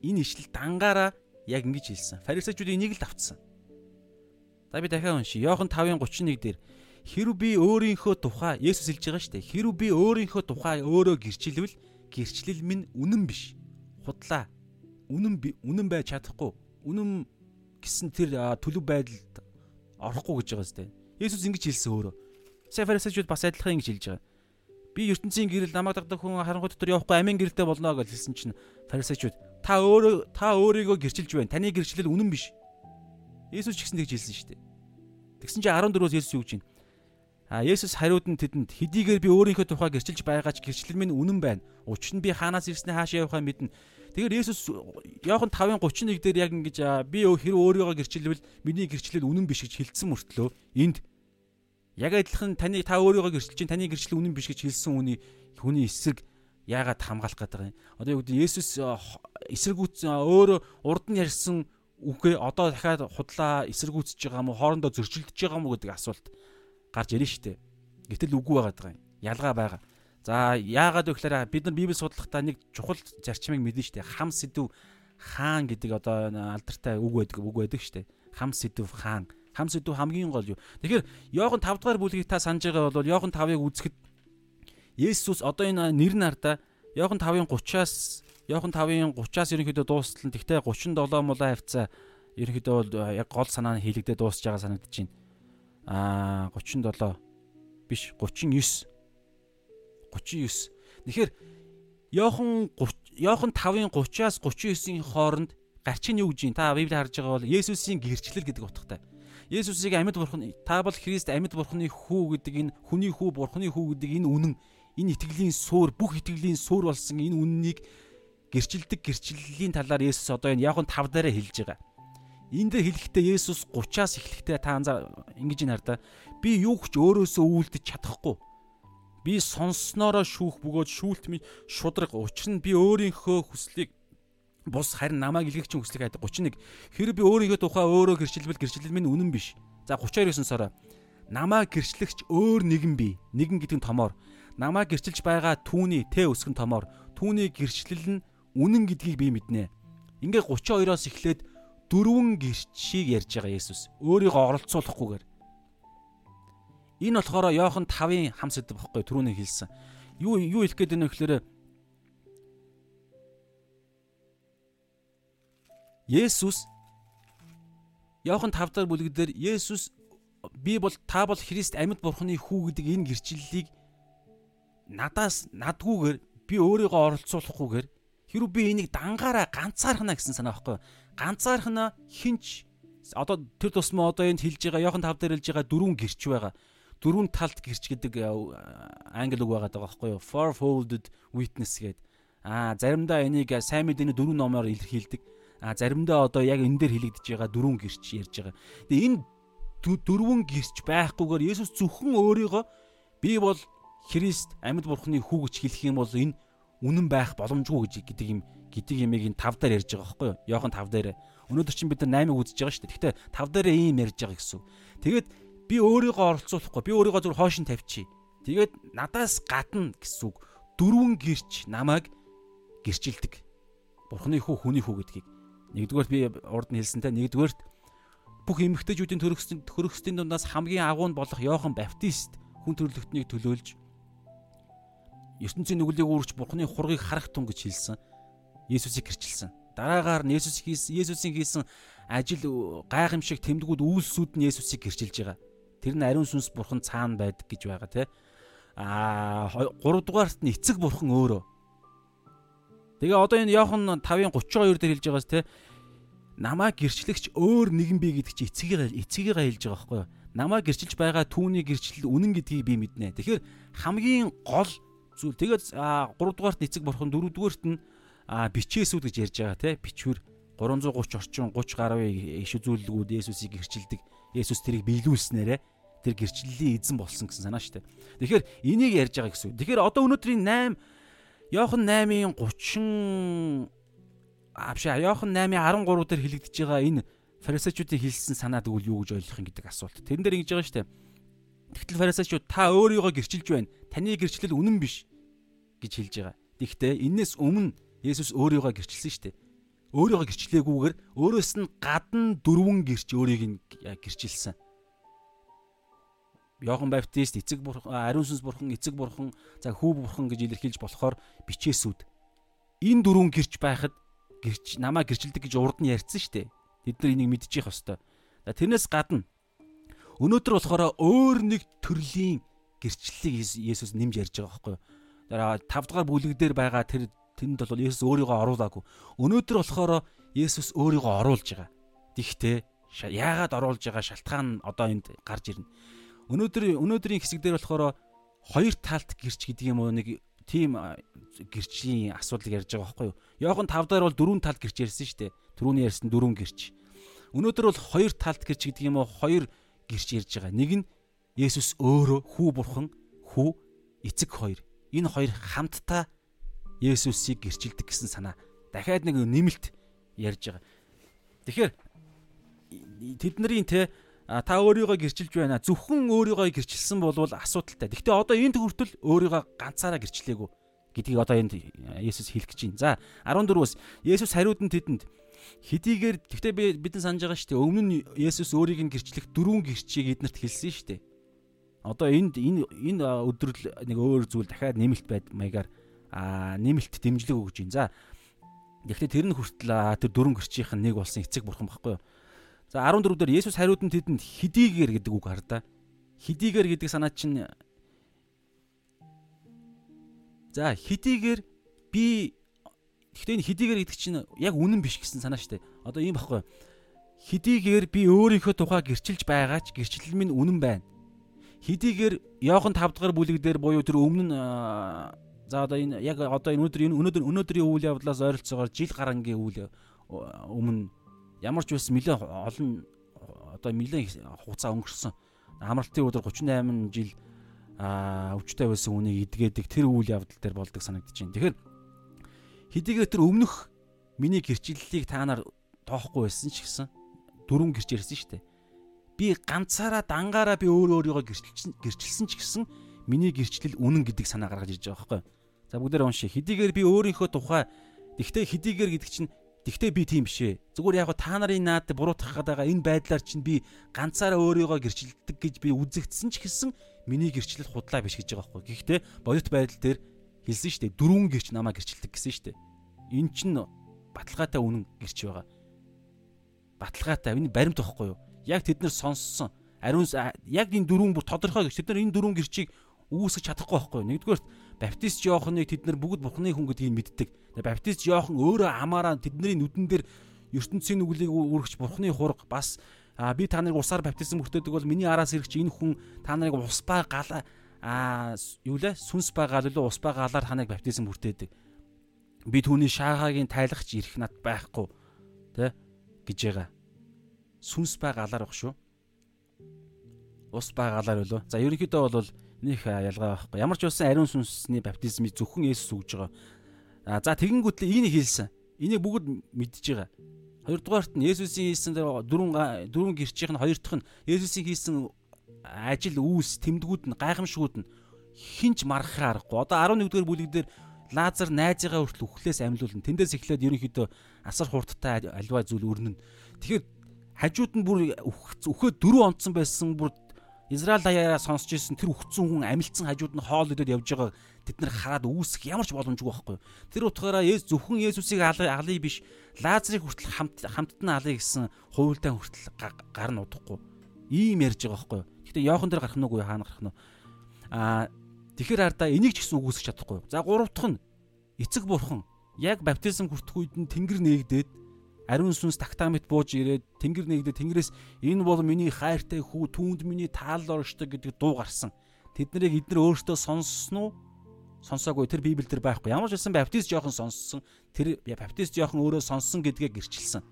Энэ ишлэл дангаараа яг ингэж хэлсэн. Фарисеучуд энийг л давтсан. За би дахиад уншия. Йохан 5:31 дээр хэрв би өөрийнхөө тухай Есүс хэлж байгаа шүү дээ. Хэрв би өөрийнхөө тухай өөрөө гэрчилвэл гэрчлэл минь үнэн биш. Худлаа. Үнэн үнэн байж чадахгүй. Үнэн гэсэн тэр төлөв байдалд орохгүй гэж байгаа зү. Есүс ингэж хэлсэн өөрөө. Сефарисчуд бас адилхан ингэж хэлж байгаа. Би ертөнцийн гэрэл намайг дагдаг хүн харангуй дотор явахгүй амийн гэрэлтэй болно гэж хэлсэн чинь фарисеучуд та өөрөө та өөрийгөө гэрчилж байна. Таны гэрчлэл үнэн биш. Есүс ч гэсэн тэгж хэлсэн шүү дээ. Тэгсэн чинь 14-өөс Есүс юу гэж байна? А Есүс хариуд нь тэдэнд хэдийгээр би өөрийнхөө тухай гэрчилж байгаач гэрчлэл минь үнэн байна. Учир нь би хаанаас ирснээ хаашаа явахаа мэднэ. Тэгэхээр Есүс Иохан 5:31 дээр яг ингэж би хэрэг өөрийгөө гэрчилвэл миний гэрчлэл үнэн биш гэж хэлсэн мөртлөө энд яг адилхан таны та өөрийгөө гэрчилж чинь таны гэрчлэл үнэн биш гэж хэлсэн хүний хүний эсрэг яагаад хамгаалах гэдэг юм. Одоо юу гэдэг Есүс эсэргүүц өөрөө урд нь ярьсан үгүй одоо дахиад худлаа эсэргүүцэж байгаа мó хоорондоо зөрчилдөж байгаа мó гэдэг асуулт гарч ирнэ шүү дээ. Гэтэл үгүй байгаа юм. Ялгаа байгаа. За яагаад вэ гэхээр бид нар Библи судлахдаа нэг чухал зарчмыг мэднэ шүү дээ. Хам сэдв хаан гэдэг одоо алдартай үг байдаг үг байдаг шүү дээ. Хам сэдв хаан. Хам сэдв хамгийн гол юу. Тэгэхээр Йохан 5 дугаар бүлгийг та санаж байгаа бол Йохан 5-ыг үзэхэд Есүс одоо энэ нэр нарда Иохан 5-ын 30-аас Иохан 5-ын 30-аас ерөнхийдөө дуустал тэгтээ 37 мулаа хавцаа ерөнхийдөө бол яг гол санаа нь хийлэгдээ дуусж байгаа санагдаж байна. Аа 37 биш 39 39. Тэгэхээр Иохан 30 Иохан 5-ын 30-аас 39-ийн хооронд гарчин юу гэж юм? Та Библийг харж байгаа бол Есүсийн гэрчлэл гэдэг утгатай. Есүсийг амьд бурхан та бол Христ амьд бурханы хүү гэдэг энэ хүний хүү бурханы хүү гэдэг энэ үнэн энэ итгэлийн суур бүх итгэлийн суур болсон энэ үннийг гэрчилдэг гэрчлэлийн талаар Есүс одоо энэ Иохан 5 дээрээ хэлж байгаа. Энд дээр хэлэхдээ Есүс 30-аас эхлэхдээ та анзаа ингэж ин хардаа би юу ч өөрөөсөө үйлдэж чадахгүй. Би сонсноороо шүүх бөгөөд шүүлт минь шудраг. Учир нь би өөрийнхөө хүслийг бус харин намайг илгээгчийн хүслийг хайдаг. 31 хэрэг би өөрийнхөө тухай өөрөө гэрчлэлбэл гэрчлэл минь үнэн биш за 32-өөс сороо. Намайг гэрчлэгч өөр нэгэн би нэгэн гэдэг нь томоор. Намайг гэрчилж байгаа түүний тэ өсгөн томоор. Түүний гэрчлэл нь үнэн гэдгийг би мэднэ ингээ 32-оос эхлээд дөрвөн гэрчийг ярьж байгаа Есүс. Өөрийгөө оролцуулахгүйгээр. Энэ болохоор Иохан 5-ын хам сэдв багхгүй түрүүний хэлсэн. Юу юу хэлэх гээд байна вэ гэхээр Есүс Иохан 5 дахь бүлэгдэр Есүс би бол та бол Христ амьд бурхны хүү гэдэг энэ гэрчлэлийг надаас надгүйгээр би өөрийгөө оролцуулахгүйгээр хэрвээ би энийг дангаараа ганцаархна гэсэн санаа байхгүй ганцаархна хинч. Одоо тэр тусмаа одоо энд хэлж байгаа Иохан 5 дээр хэлж байгаа дөрвөн гэрч байгаа. Дөрвөн талт гэрч гэдэг э, англи үг байгаа даа байхгүй юу? Fourfolded witness гэдэг аа заримдаа энийг сайн мэдээний дөрвөн номоор илэрхийлдэг. А заримдаа одоо яг энэ дээр хэлэгдэж байгаа дөрвөн гэрч ярьж байгаа. Тэгээ энэ дөрвөн гэрч байхгүйгээр Есүс зөвхөн өөрийгөө би бол Христ амьд бурхны хүү гэж хэлэх юм бол энэ үнэн байх боломжгүй гэж гэдэг юм гэдэг юмыг энэ тав дээр ярьж байгаа байхгүй юу? Йохан тав дээр. Өнөөдөр чинь бид нар 8-ыг үзэж байгаа шүү дээ. Гэхдээ тав дээр ийм ярьж байгаа гэсэн. Тэгээд би өөрийгөө оролцуулахгүй. Би өөрийгөө зөв хоошин тавьчих. Тэгээд надаас гадна гэсэн үг. Дөрвөн гэрч намайг гэрчилдэг. Бурхны хүү хүний хүү гэдгийг. Нэгдүгээрт би урд нь хэлсэнтэй нэгдүгээрт бүх эмэгтэйчүүдийн төрөхсдийн төрөхсдийн дундаас хамгийн агуу нь болох Йохан Баптист хүн төрлөختнийг төлөөлж ертөнцийн нүглийг үүрч Бурхны хургийг харах тун гэж хэлсэн. Есүсийг гэрчилсэн. Дараагаар нь Есүс Есүсийн хийсэн ажил гайхамшиг тэмдгүүд үйлсүүд нь Есүсийг гэрчилж байгаа. Тэр нь ариун сүнс Бурхан цаана байдаг гэж байгаа те. Аа 3 дугаарт нь эцэг Бурхан өөрөө Тэгээ одоо энэ Иохан 5-ын 32 дээр хэлж байгаас те намаа гэрчлэгч өөр нэгэн би гэдэг чи эцгийгээ эцгийгээ хэлж байгаа байхгүй юу? Намаа гэрчилж байгаа түүний гэрчлэл үнэн гэдгийг би мэднэ. Тэгэхээр хамгийн гол зүйл тэгээд 3 дугаарт эцэг бурхан 4 дугаарт нь бичээсүүд гэж ярьж байгаа те бичвэр 330 орчим 30 гаруй иш үзүүлэлгүүд Есүсийг гэрчилдэг. Есүс тэрийг биелүүлснээрээ тэр гэрчлэлийн эзэн болсон гэсэн санаа шүү дээ. Тэгэхээр энийг ярьж байгаа гэсэн. Тэгэхээр одоо өнөөдрийн 8 Йохан 8-ын 30 авшаа Йохан 8-ын 13 дээр хэлэгдэж байгаа энэ фарисеучуудын хэлсэн санаа тэгвэл юу гэж ойлгох юм гэдэг асуулт. Тэрэн дээр ингэж байгаа шүү дээ. Тэгтэл фарисеучуд та өөрийгөө гэрчилж байна. Таны гэрчлэл үнэн биш гэж хэлж байгаа. Гэхдээ энээс өмнө Есүс өөрийгөө гэрчилсэн шүү дээ. Өөрийгөө гэрчлээгүйгээр өөрөөс нь гадна дөрвөн гэрч өөрийг нь гэрчилсэн. Йохан Баптист эцэг бурхан ариун сүнс бурхан эцэг бурхан за хүү бурхан гэж илэрхийлж болохоор бичээсүүд энэ дөрвөн гэрч байхад гэрч намаа гэрчилдэг гэж урд нь ярьсан шүү дээ. Бид нар энийг мэдчих хэвээр. Тэрнээс гадна өнөөдөр болохоор өөр нэг төрлийн гэрчлэлийг Есүс нэмж ярьж байгаа байхгүй юу? Тэр 5 дугаар бүлэг дээр байгаа тэр тэнд бол Есүс өөрийгөө оруулаагүй. Өнөөдөр болохоор Есүс өөрийгөө оруулж байгаа. Тэгтээ яагаад оруулж байгаа шалтгаан одоо энд гарч ирнэ. Өнөөдөр өнөөдрийн хэсэг дээр болохоор хоёр талт гэрч гэдэг юм уу нэг тийм гэрчийн асуудал ярьж байгаа байхгүй юу? Йохан 5 дээр бол дөрвөн талт гэрч ярьсан шүү дээ. Түрүүний ярьсан дөрвөн гэрч. Өнөөдөр бол хоёр талт гэрч гэдэг юм уу хоёр гэрч ярьж байгаа. Нэг нь Есүс өөрөө хүү бурхан, хүү эцэг хоёр. Энэ хоёр хамтдаа Есүсийг гэрчилдэг гэсэн санаа. Дахиад нэг нэмэлт ярьж байгаа. Тэгэхээр тэдний те та өөрийгөө гэрчилж байна. Зөвхөн өөрийгөө гэрчилсэн болвол асуудалтай. Гэхдээ одоо энэ төгөртөл өөрийгөө ганцаараа гэрчлэегүй гэдгийг одоо энд Есүс хэлэх гэж байна. За 14-өөс Есүс хариуд нь тэдэнд хэдийгээр гэхдээ би бидэн санаж байгаа шүү дээ. Өмнө нь Есүс өөрийг нь гэрчлэх дөрвөн гэрчийг эднэрт хэлсэн шүү дээ. Одоо энд энэ энэ өдрөл нэг өөр зүйл дахиад нэмэлт байд маягаар нэмэлт дэмжлэг өгж байна. За Гэхдээ тэр нь хүртэл тэр дөрөн гэрчийнх нь нэг болсон эцэг бурхан баггүй юу. За 14 дээр Есүс хариуд нь тэдэнд хидийгэр гэдэг үг хардаа. Хидийгэр гэдэг санаа чинь За хидийгэр би Гэхдээ энэ хидийгэр гэдэг чинь яг үнэн биш гэсэн санаа шүү дээ. Одоо ийм баггүй. Хидийгэр би өөрийнхөө тухай гэрчилж байгаач гэрчлэл минь үнэн байна. Хидийгэр Иохан 5 дахь бүлэг дээр буюу тэр өмнө нь За одоо энэ яг одоо энэ өнөөдөр энэ өнөөдөр өнөөдрийн үйл явдлаас ойролцоогоор жил гарангийн үйл өмнө ямар ч байсан нэлээд олон одоо нэлээд хугацаа өнгөрсөн. Амралтын өдөр 38 жил өвчтэй байсан үнийг идгээдэг тэр үйл явдал дээр болдог санагдаж байна. Тэгэхээр хэдийгээр тэр өмнөх миний гэрчлэлийг та нар тоохгүй байсан ч гэсэн дөрвөн гэрч ярьсан шүү дээ. Би ганцаараа дангаараа би өөр өөрийгөө гэрчилсэн гэрчилсэн ч гэсэн миний гэрчлэл үнэн гэдэг санаа гаргаж ирж байгаа байхгүй. За бүгдээр уншия. Хэдийгээр би өөрийнхөө тухай тэгтээ хэдийгээр гэдэг чинь тэгтээ би тийм бишээ. Зүгээр яг та нарын наад буруутгах гэдэг энэ байдлаар чинь би ганцаараа өөрийгөө гэрчлэлдэг гэж би үзэгдсэн ч гэсэн миний гэрчлэл худлаа биш гэж байгаа байхгүй. Гэхдээ бодит байдал дээр хэлсэн шүү дээ. Дөрвөн гэрч намаа гэрчлдэг гэсэн шүү дээ. Энэ чинь баталгаатай үнэн гэрч байгаа. Баталгаатай. Энэ баримт байхгүй юу? Яг тэд нар сонссон. Ариун яг энэ дөрвөн бүр тодорхой гэж тэд нар энэ дөрвөн гэрчийг үүсгэж чадахгүй байхгүй юу? Нэгдүгээр баптист Иоханыг тэд нар бүгд бурхны хүн гэдгийг мэддэг. Баптист Иохан өөрөө амаараа тэдний нүдэн дээр ертөнцийн нүглийг үргэж бурхны хург бас би та нарыг усаар баптизм хүртээдэг бол миний араас ирэх чи энэ хүн та нарыг ус ба гал а юу лээ сүнс ба гал уу ус ба галаар таныг баптизм хүртээдэг. Би түүний шаагаагийн тайлагч ирэх над байхгүй тэ гэж байгаа. Сүнс ба галаар баг шүү. Ус ба галаар болоо. За ерөнхийдөө бол Нөх ялгаа байхгүй. Ямар ч байсан ариун сүнсний баптизмыг зөвхөн Есүс өгж байгаа. А за тэгэнгүүтлээ энийг хэлсэн. Энийг бүгд мэдж байгаа. Хоёрдугаарт нь Есүсийн хийсэн дөрвөн дөрвөн гэрчийнх нь хоёр дахь нь Есүсийн хийсэн ажил үүс тэмдгүүд нь гайхамшгүүд нь хинч маргахаа аргагүй. Одоо 11-р бүлэг дээр Лазар найзыгаа хүртэл үхлээс амьлуулна. Тэндээс эхлээд ерөнхийдөө асар хурдтай альва зүйл өрнөн. Тэгэхээр хажууд нь бүр үхээд дөрөв онцсон байсан бүр Израиль даяараа сонсч ирсэн тэр өгцөн хүн амилцсан хажууд нь хоол идээд явж байгаа тэд нар хараад үүсэх ямар ч боломжгүй байхгүй. Тэр утгаараа зөвхөн Есүсийг алыг биш Лазарыг хүртэл хамт хамтд нь алыг гэсэн хуйлдаан хүртэл гар нь удахгүй. Ийм ярьж байгаа байхгүй. Гэтэ Йохан дээр гарах нь үгүй хаана гарах нь. Аа тэгэхээр ардаа энийг ч гэсэн үгүйсэх чадахгүй. За гурав дахь нь эцэг бурхан яг баптизм хүртэх үед нь тэнгэр нээгдээд ариун сүнс тактамит бууж ирээд тэнгэр нэгдээ тэнгэрээс энэ бол миний хайртай хүү түүнд миний таалал оршдог гэдэг дуу гарсан. Тэднийг эдгээр өөртөө сонссон уу? Сонсоогүй тэр Библиэлд байхгүй. Ямар ч байсан баптист жоохон сонссон. Тэр баптист жоохон өөрөө сонссон гэдгээ гэрчилсэн.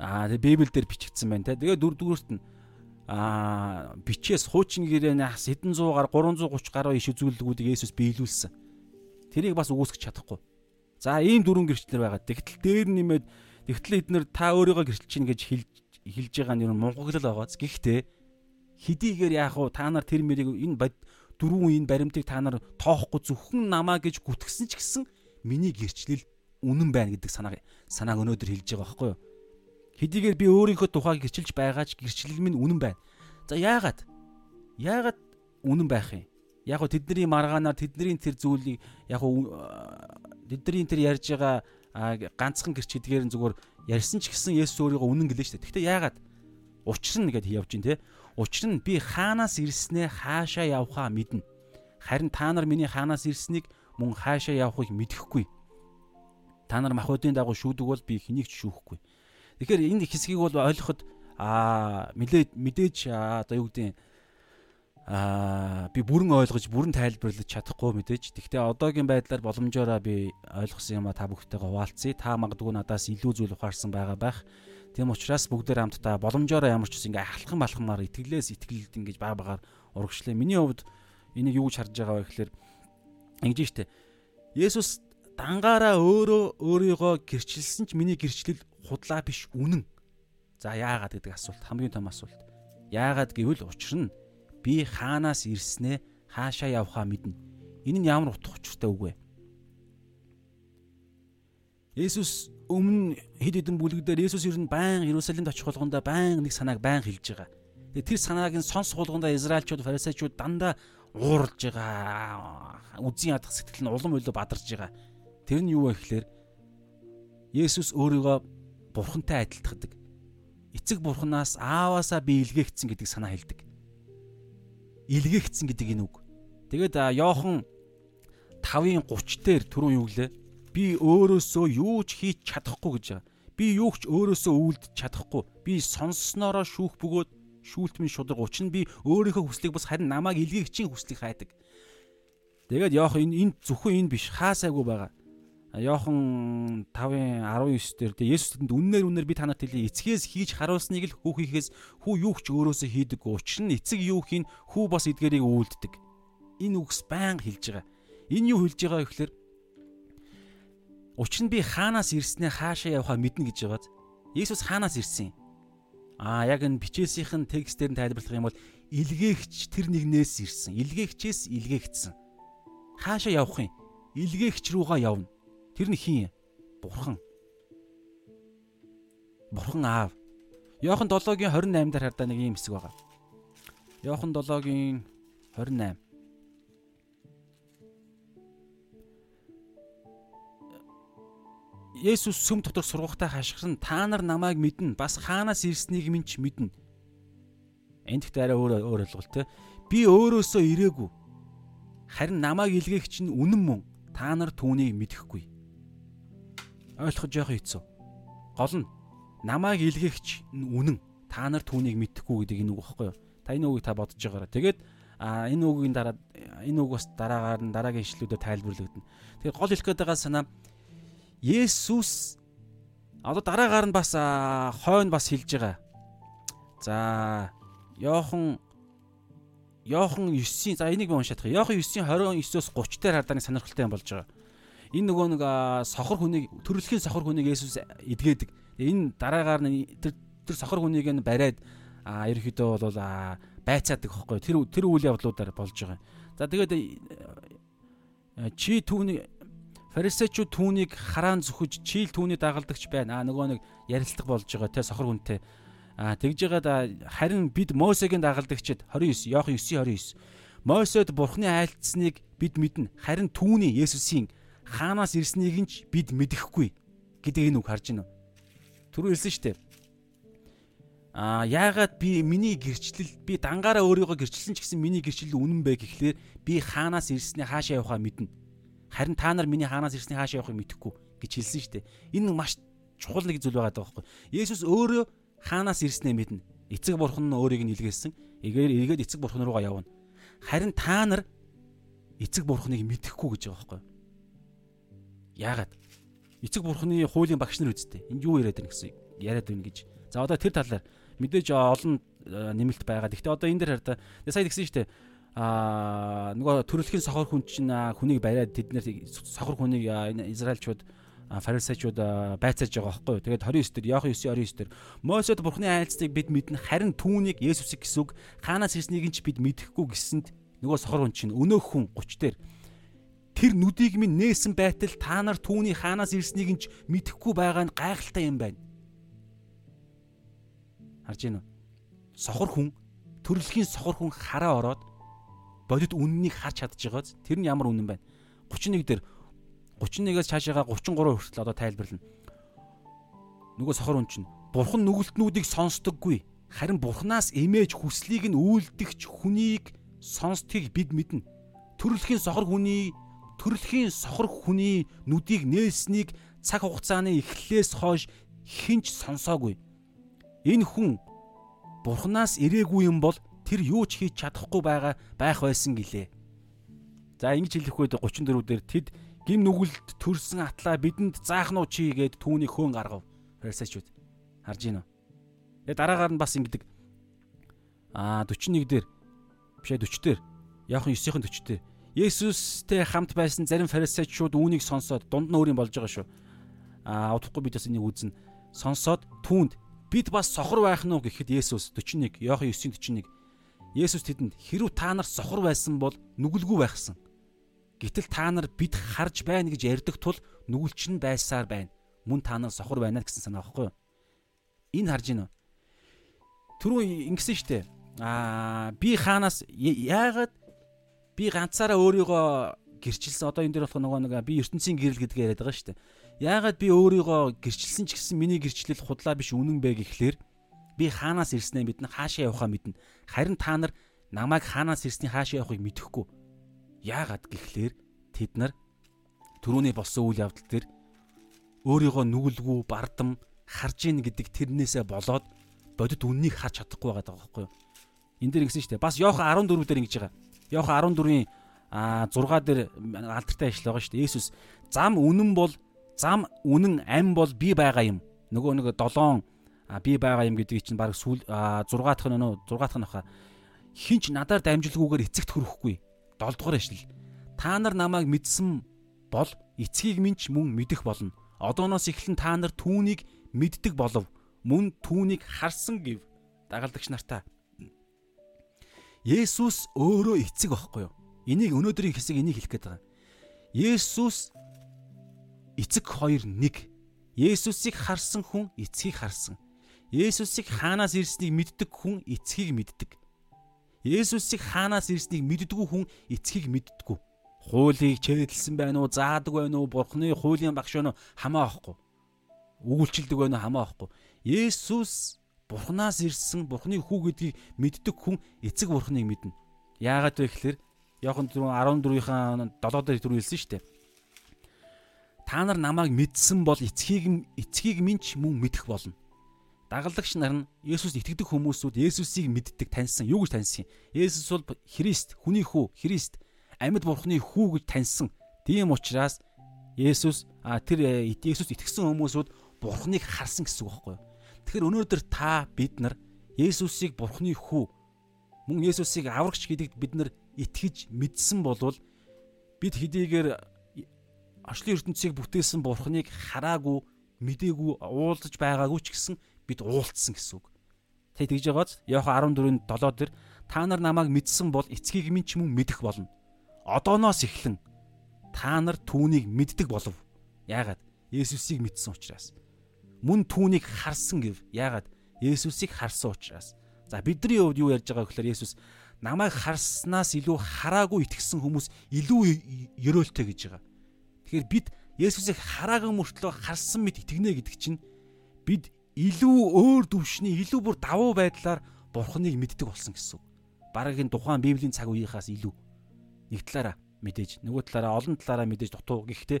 Аа тэр Библиэлд бичигдсэн байна те. Тэгээ дөрөвдүгüрт нь аа бичээс хуучин гэрээнээс хэдэн зуугаар 330 гаруй иш үзүүлэлгүүдийг Есүс биелүүлсэн. Тэрийг бас үгүйсгэж чадахгүй. За ийм дөрвөн гэрчлэл байгаа. Тэгтэл дээр нэмээд тэгтэл эднэр та өөрийгөө гэрчилж чинь гэж хэлж хэлж байгаа нь ер нь монголол байгааз. Гэхдээ хэдийгээр яах вэ? Та нар тэр мэрийг энэ дөрвөн энэ баримтыг та нар тоохгүй зөвхөн намаа гэж гүтгсэн ч гэсэн миний гэрчлэл үнэн байна гэдэг санааг санааг өнөөдөр хэлж байгаа байхгүй юу? Хэдийгээр би өөрийнхөө тухайг гэрчилж байгаа ч гэрчлэл минь үнэн байна. За яагаад? Яагаад үнэн байх юм? Яг го тэдний маргаанаар тэдний тэр зүйлийг яг тэдний тэр ярьж байгаа ганцхан гэрч хэдгээр нь зүгээр ярьсан ч гэсэн Есүс өөрийгөө үнэн гэлээ шүү дээ. Гэхдээ яагаад учир нь гэдээ явж те. Учир нь би хаанаас ирснээ хаашаа явхаа мэднэ. Харин та нар миний хаанаас ирснийг мөн хаашаа явахыг мэдэхгүй. Та нар махбодын дагуу шүүдэг бол би хэнийг ч шүүхгүй. Тэгэхээр энэ хэсгийг бол ойлгоход аа мэдээж одоо юу гэдэг аа би бүрэн ойлгож бүрэн тайлбарлаж чадахгүй мэдээж. Гэхдээ одоогийн байдлаар боломжоор би ойлгосон юм а та бүхтэйгээ хуваалцъя. Та магадгүй надаас илүү зүйл ухаарсан байгаа байх. Тийм учраас бүгдээр хамтдаа боломжоор ямар ч ус ингээ ахалхан балхамаар итгэлээс итгэлд ингэж баг багаар урагшлаа. Миний хувьд энийг юу гэж харж байгаа вэ гэхээр ингэж штэ. Есүс дангаараа өөрөө өөрийгөө гэрчилсэн ч миний гэрчлэл худлаа биш үнэн. За яагаад гэдэг асуулт хамгийн том асуулт. Яагаад гэвэл учир нь би хаанаас ирснээ хаашаа явхаа мэднэ. Энэ нь ямар утга учиртай үг вэ? Есүс өмнө хэд хэдэн бүлэг дээр Есүс ер нь баян Иерусалимд очих болгонда баян нэг санааг баян хэлж байгаа. Тэр санааг нь сонсох болгондоо Израильчууд фарисеучуд дандаа ууралж байгаа. Үзийн ядах сэтгэл нь улам илүү бадарж байгаа. Тэр нь юу вэ гэхээр Есүс өөрийгөө бурхантай адилтгадаг. Эцэг бурханаас ааваасаа би илгээгдсэн гэдэг санаа хэлдэг. Илгээгдсэн гэдэг энэ үг. Тэгээд Йохан 5-ын 30 дээр түрүүн юу гэлээ? Би өөрөөсөө юу ч хийж чадахгүй гэж байгаа. Би юу ч өөрөөсөө үйлдэж чадахгүй. Би сонсснороо шүүх бөгөөд шүүлтмийн шудраг учир нь би өөрийнхөө хүслийг бас харин намайг илгээгчийн хүслийг хайдаг. Тэгээд Йохан энэ энэ зөвхөн энэ биш хаасайгүй байгаа. Йохан 5-ын 19 дээр тэгээ Есүс тэнд үннээр үннээр би танарт хэлье эцгээс хийж харуулсныг л хүү хийхээс хүү юу ч өөрөөсөө хийдэг. Учир нь эцэг юу хийн хүү бас эдгэрийг үйлддэг. Энэ үгс баян хэлж байгаа. Энэ юу хэлж байгаа гэхээр учир нь би хаанаас ирснээ хаашаа явахаа мэднэ гэж байгааз. Есүс хаанаас ирсэн юм? Аа яг энэ бичээсийнх нь текстээр нь тайлбарлах юм бол илгээгч тэр нэгнээс ирсэн. Илгээгчээс илгээгдсэн. Хаашаа явах юм? Илгээгч рүүгээ явна. Тэр нь хин? Бурхан. Бурхан аав. Йохан 7-гийн 28 дээр хардаа нэг юм хэсэг байгаа. Йохан 7-гийн 28. Есүс сүм дотор сургахтаа хашгирсан та нар намайг мэднэ бас хаанаас ирснийг минь ч мэднэ. Энд ихтэй арай өөр өөр ойлголт те. Би өөрөөсөө ирээгүй. Харин намайг илгээгч нь үнэн мөн. Та нар түүнийг мэдэхгүй ойлгох жоох хэцүү. Гол нь намайг илгээгч үнэн. Та нар түүнийг мэдхгүй гэдэг энэ үг багхгүй юу? Та энэ үгийг та бодож байгаараа. Тэгээд а энэ үгийн дараа энэ үг бас дараагаар нь дараагийн ишлүүдэд тайлбарлагдана. Тэгэхээр гол хэлэх гээд байгаа санаа Есүс одоо дараагаар нь бас хойно бас хэлж байгаа. За Йохан Йохан 9-ийн за энийг би уншаадах. Йохан 9-ийн 29-оос 30 дээр хардааны сонирхолтой юм болж байгаа энэ нөгөө нэг сохор хүнийг төрөлхийн сохор хүнийг Есүс эдгээдэг. Энэ дараагаар нь тэр тэр сохор хүнийг нь бариад ерөөхдөө бол байцаадаг хөхгүй тэр тэр үйл явдлуудаар болж байгаа. За тэгээд чи түүний фарисеучуд түүнийг хараан зүхэж чийл түүний дагалдагч байна. А нөгөө нэг ярилцлага болж байгаа те сохор хүнтэй. А тэгж байгаа харин бид Мосегийн дагалдагчид 29 Иохан 9:29 Мосед бурхны айлтсныг бид мэднэ. Харин түүний Есүсийн хаанаас ирснийг нь ч бид мэдэхгүй гэдэг энэ үг харж байна. Түрүү хэлсэн шүү дээ. Аа яагаад би миний гэрчлэл би дангаараа өөрийгөө гэрчлсэн ч гэсэн миний гэрчлэл үнэн бэ гэхлээр би хаанаас ирснийг хаашаа явахаа мэднэ. Харин та нар миний хаанаас ирснийг хаашаа явахыг мэдэхгүй гэж хэлсэн шүү дээ. Энэ маш чухал нэг зүйл байгаа даа байхгүй. Есүс өөрөө хаанаас ирснээ мэднэ. Эцэг бурхан нь өөрийг нь илгээсэн. Эгээр эргээд эцэг бурхан руугаа явна. Харин та нар эцэг бурханыг мэдэхгүй гэж байгаа байхгүй. Яагаад? Эцэг бурхны хуулийн багш нар үсттэй. Энд юу яриад байна гэсэн яриад байна гэж. За одоо тэр талаар мэдээж олон нэмэлт байгаа. Гэхдээ одоо энэ дээр хараа. Сая тэгсэн шүү дээ. Аа нөгөө төрөлхийн сохор хүн чинь хүнийг бариад тэд нэр сохор хүнийг Израильчууд фарисеучуд байцааж байгаа байхгүй юу. Тэгээд 29 дээр Иохан 9:29 дээр Мосед бурхны айлцыг бид мэднэ харин түүнийг Есүсийг гэсүг хаанаас ирснийг нь ч бид мэдэхгүй гэсэнд нөгөө сохор хүн чинь өнөөх хүн 30 дээр тэр нүдийг минь нээсэн байтал та нар түүний хаанаас ирснийг нь ч мэдэхгүй байгаа нь гайхалтай юм байна. Харж байна уу? Сохор хүн төрөлхийн сохор хүн хараа ороод бодит үннийг харж чадчихагаас тэр нь ямар үнэн байна. 31 дээр 31-ээс цаашаага 33 хүртэл одоо тайлбарлана. Нөгөө сохор хүн чинь бурхан нүгэлтнүүдийг сонсдоггүй. Харин бурханаас эмээж хүслийг нь үйлдэгч хүнийг сонсдгийг бид мэднэ. Төрөлхийн сохор хүний төрөлхийн сохор хүний нүдийг нээлснийг цаг хугацааны эхлэлээс хойш хинч сонсоогүй. Энэ хүн Бурханаас ирээгүй юм бол тэр юу ч хийж чадахгүй байгаа байх байсан гэлээ. За ингэж хэлэх үед 34 дээр тэд гим нүгэлд төрсэн атлаа бидэнд заахнуу чи гээд түүний хөөн гаргав. Фарисеучуд харж гинөө. Тэгээ дараагаар нь бас ингэдэг. Аа 41 дээр бишээ 40 дээр яахан 9-ийн 40 дээр Есүстэй хамт байсан зарим фарисеучуд үүнийг сонсоод дунд нь өөрийн болж байгаа шүү. Аа удахгүй бид бас энийг үзнэ. Сонсоод түүнд бид бас сохор байх нь уу гэхэд Есүс 41 Иохан 9:41 Есүс тэдэнд хэрв та нар сохор байсан бол нүгэлгүй байхсан. Гэтэл та нар бид харж байна гэж ярьдаг тул нүгэлч нь байсаар байна. Мөн та нар сохор байна гэсэн санаа байхгүй юу? Энэ харж гинөө. Түрүү ингэсэн штэ. аа би хаанаас яагаад би ганцаараа өөрийгөө гэрчилсэн одоо энэ дээр болох нөгөө нэг би ертөнцийн гэрэл гэдгээ яриад байгаа шүү дээ. Яагаад би өөрийгөө гэрчилсэн ч гэсэн миний гэрчлэл худлаа биш үнэн бэ гэхлээр би хаанаас ирснээ мэднэ хаашаа явахаа мэднэ. Харин та нар намайг хаанаас ирсний хаашаа явахыг мэдэхгүй. Яагаад гэхлээр тэд нар түрүүний болсон үйл явдал дээр өөрийгөө нүгэлгүй бардам харж ийн гэдэг тэрнээсээ болоод бодит үннийг харж чадахгүй байгаа байхгүй юу? Энд дээр ингэсэн шүү дээ. Бас Йохан 14 дээр ингэж байгаа. Йохан 14-ийн а 6 дээр алдартай ажил байгаа шүү дээ. Есүс зам үнэн бол зам үнэн ам бол би байгаа юм. Нөгөө нэг 7 би байгаа юм гэдгийг чинь баг сүүл 6 дахь нь нөө 6 дахь нь баха. Хинч надаар дамжуулгүйгээр эцэгт хүрэхгүй. 7 дугаар ажил. Та нар намайг мэдсэн бол эцгийг минь мөн мэдэх болно. Одооноос эхлэн та нар түүнийг мэддэг болов. Мөн түүнийг харсан гэв. Дагалдагч нартаа. Есүс өөрөө эцэг байхгүй юу? Энийг өнөөдрийн хэсэг энийг хэлэх гээд байгаа. Есүс эцэг хоёр нэг. Есүсийг харсан хүн эцгийг харсан. Есүсийг хаанаас ирснийг мэддэг хүн эцгийг мэддэг. Есүсийг хаанаас ирснийг мэддэггүй хүн эцгийг мэддэггүй. Хуулийг чэйдэлсэн байна уу, заадаг байна уу, бурхны хуулийн багш байна уу хамаа ахгүй. Өгүүлчилдэг байна уу хамаа ахгүй. Есүс бурхнаас ирсэн бурхны хүү гэдгийг мэддэг хүн эцэг бурхныг мэднэ. Яагаад вэ гэхээр Йохан 14-ийн 7 дээр түрүү хэлсэн шүү дээ та нар намайг мэдсэн бол эцгийг эцгийг минь мөн мэдэх болно. Дагалдагч нар нь Есүс итгэдэг хүмүүсүүд Есүсийг мэддэг таньсан. Юу гэж таньсан юм? Есүс бол Христ, хүний хүү, Христ, амьд бурхны хүү гэж таньсан. Тийм учраас Есүс а тэр э, Есүс итгэсэн хүмүүсүүд бурхныг харсан гэсэн үг байхгүй юу? Тэгэхээр өнөөдөр та бид нар Есүсийг бурхны хүү мөн Есүсийг аврагч гэдэгт бид нар итгэж мэдсэн болвол бид хэдийгээр орчлын ертөнцийг бүтээсэн бурхныг хараагүй, мдээгүй, уулзаж байгаагүй ч гэсэн бид уулцсан гэсэн үг. Тэг тэгж байгааз Иохан 14-ийн 7 дээр та нар намайг мэдсэн бол эцгийг минь ч мөн мэдэх болно. Одооноос эхлэн та нар түүнийг мэддэг болов. Яагаад? Есүсийг мэдсэн учраас. Мөн түүнийг харсан гэв. Яагаад? Есүсийг харсан учраас. За бидний хувьд юу ярьж байгаа гэхээр Есүс намайг харснаас илүү хараагүй итгэсэн хүмүүс илүү ерөөлтэй гэж байгаа. Тэгэхээр бид Есүсийг хараагүй мөртлөө харсан мэт итгэнэ гэдэг чинь бид илүү өөр төвшний илүү бүр давуу байдлаар Бурхныг мэддэг болсон гэсэн үг. Бараг энэ тухайн Библийн цаг үеийнхаас илүү нэг талаараа мэдээж нөгөө талаараа олон талаараа мэдээж дутуу гэхдээ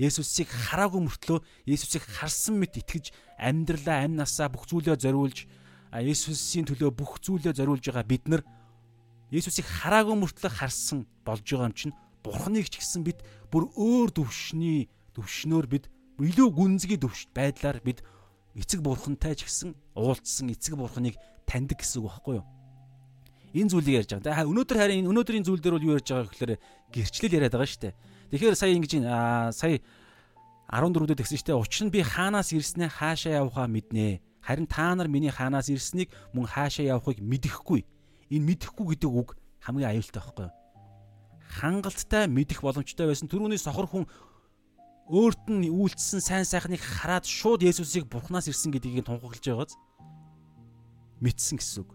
Есүсийг хараагүй мөртлөө Есүсийг харсан мэт итгэж амьдралаа амь насаа бүх зүйлээ зориулж Есүсийн төлөө бүх зүйлээ зориулж байгаа бид нар Есүсийг хараагүй мөртлөө харсан болж байгаа юм чинь Бурхныг ч гэсэн бид бүр өөр төвшний төвшнөөр бид илүү гүнзгий төвш байдлаар бид эцэг бурхантай ч гэсэн уулзсан эцэг бурханыг таньдаг гэсэн үг байхгүй юу? Энэ зүйлийг ярьж байгаа. За өнөөдөр харин өнөөдрийн зүйл дээр бол юу ярьж байгаа гэхээр гэрчлэл яриад байгаа шүү дээ. Тэгэхээр сая ингэж аа сая 14-д тэгсэн дээ. Учир нь би хаанаас ирснээ хаашаа явахаа мэднэ. Харин та нар миний хаанаас ирснийг мөн хаашаа явахыг мэдэхгүй. Энэ мэдэхгүй гэдэг үг хамгийн аюултай байхгүй юу? хангалттай мэдэх боломжтой байсан. Төрөүний сохор хүн өөрт нь үйлдэлсэн сайн сайхныг хараад шууд Есүсийг Бурханаас ирсэн гэдгийг тунхаглаж байгааз мэдсэн гэсэн үг.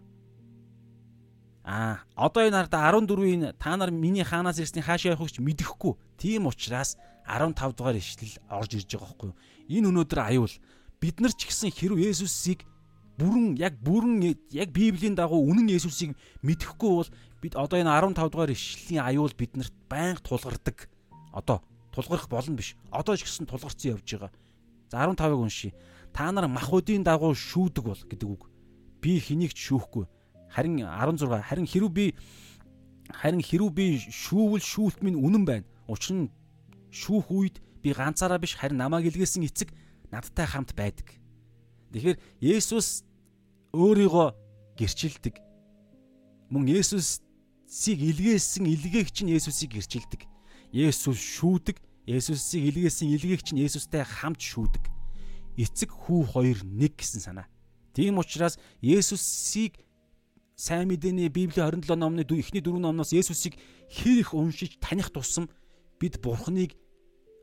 Аа, одоо энэ хараа 14-ийн та нар миний хаанаас ирсний хаашаа явахыг ч мэдэхгүй. Тийм учраас 15 дугаар ишлэл орж ирж байгаа байхгүй юу? Энэ өнөөдөр аюул бид нар ч гэсэн хэрв Есүсийг бүрэн яг бүрэн яг Библийн дагуу үнэн Есүсийг мэдэхгүй бол бид одоо энэ 15 дугаар ишлэлийн аюул биднэрт байнга тулгардаг. Одоо тулгарх болно биш. Одоо ч гэсэн тулгарсан явж байгаа. За 15-ыг уншия. Та нар махуудын дагуу шүүдэг бол гэдэг үг. Би хэнийг ч шүүхгүй. Харин 16 харин хэрүү би харин хэрүү би шүүвэл шүүлт минь үнэн байна. Учир нь шүүх үед би ганцаараа биш харин намайг илгээсэн эцэг надтай хамт байдаг. Тэгэхээр Есүс өөрийгөө гэрчилдэг. Мөн Есүс Есүсийг илгээсэн илгээгч нь Есүсийг гэрчилдэг. Есүс шүүдэг. Есүсийг илгээсэн илгээгч нь Есүстэй хамт шүүдэг. Эцэг хүү хоёр нэг гэсэн санаа. Тийм учраас Есүсийг сайн мэдээний Библийн 27 номны эхний дөрвөн номноос Есүсийг их уншиж таних тусам бид Бурхныг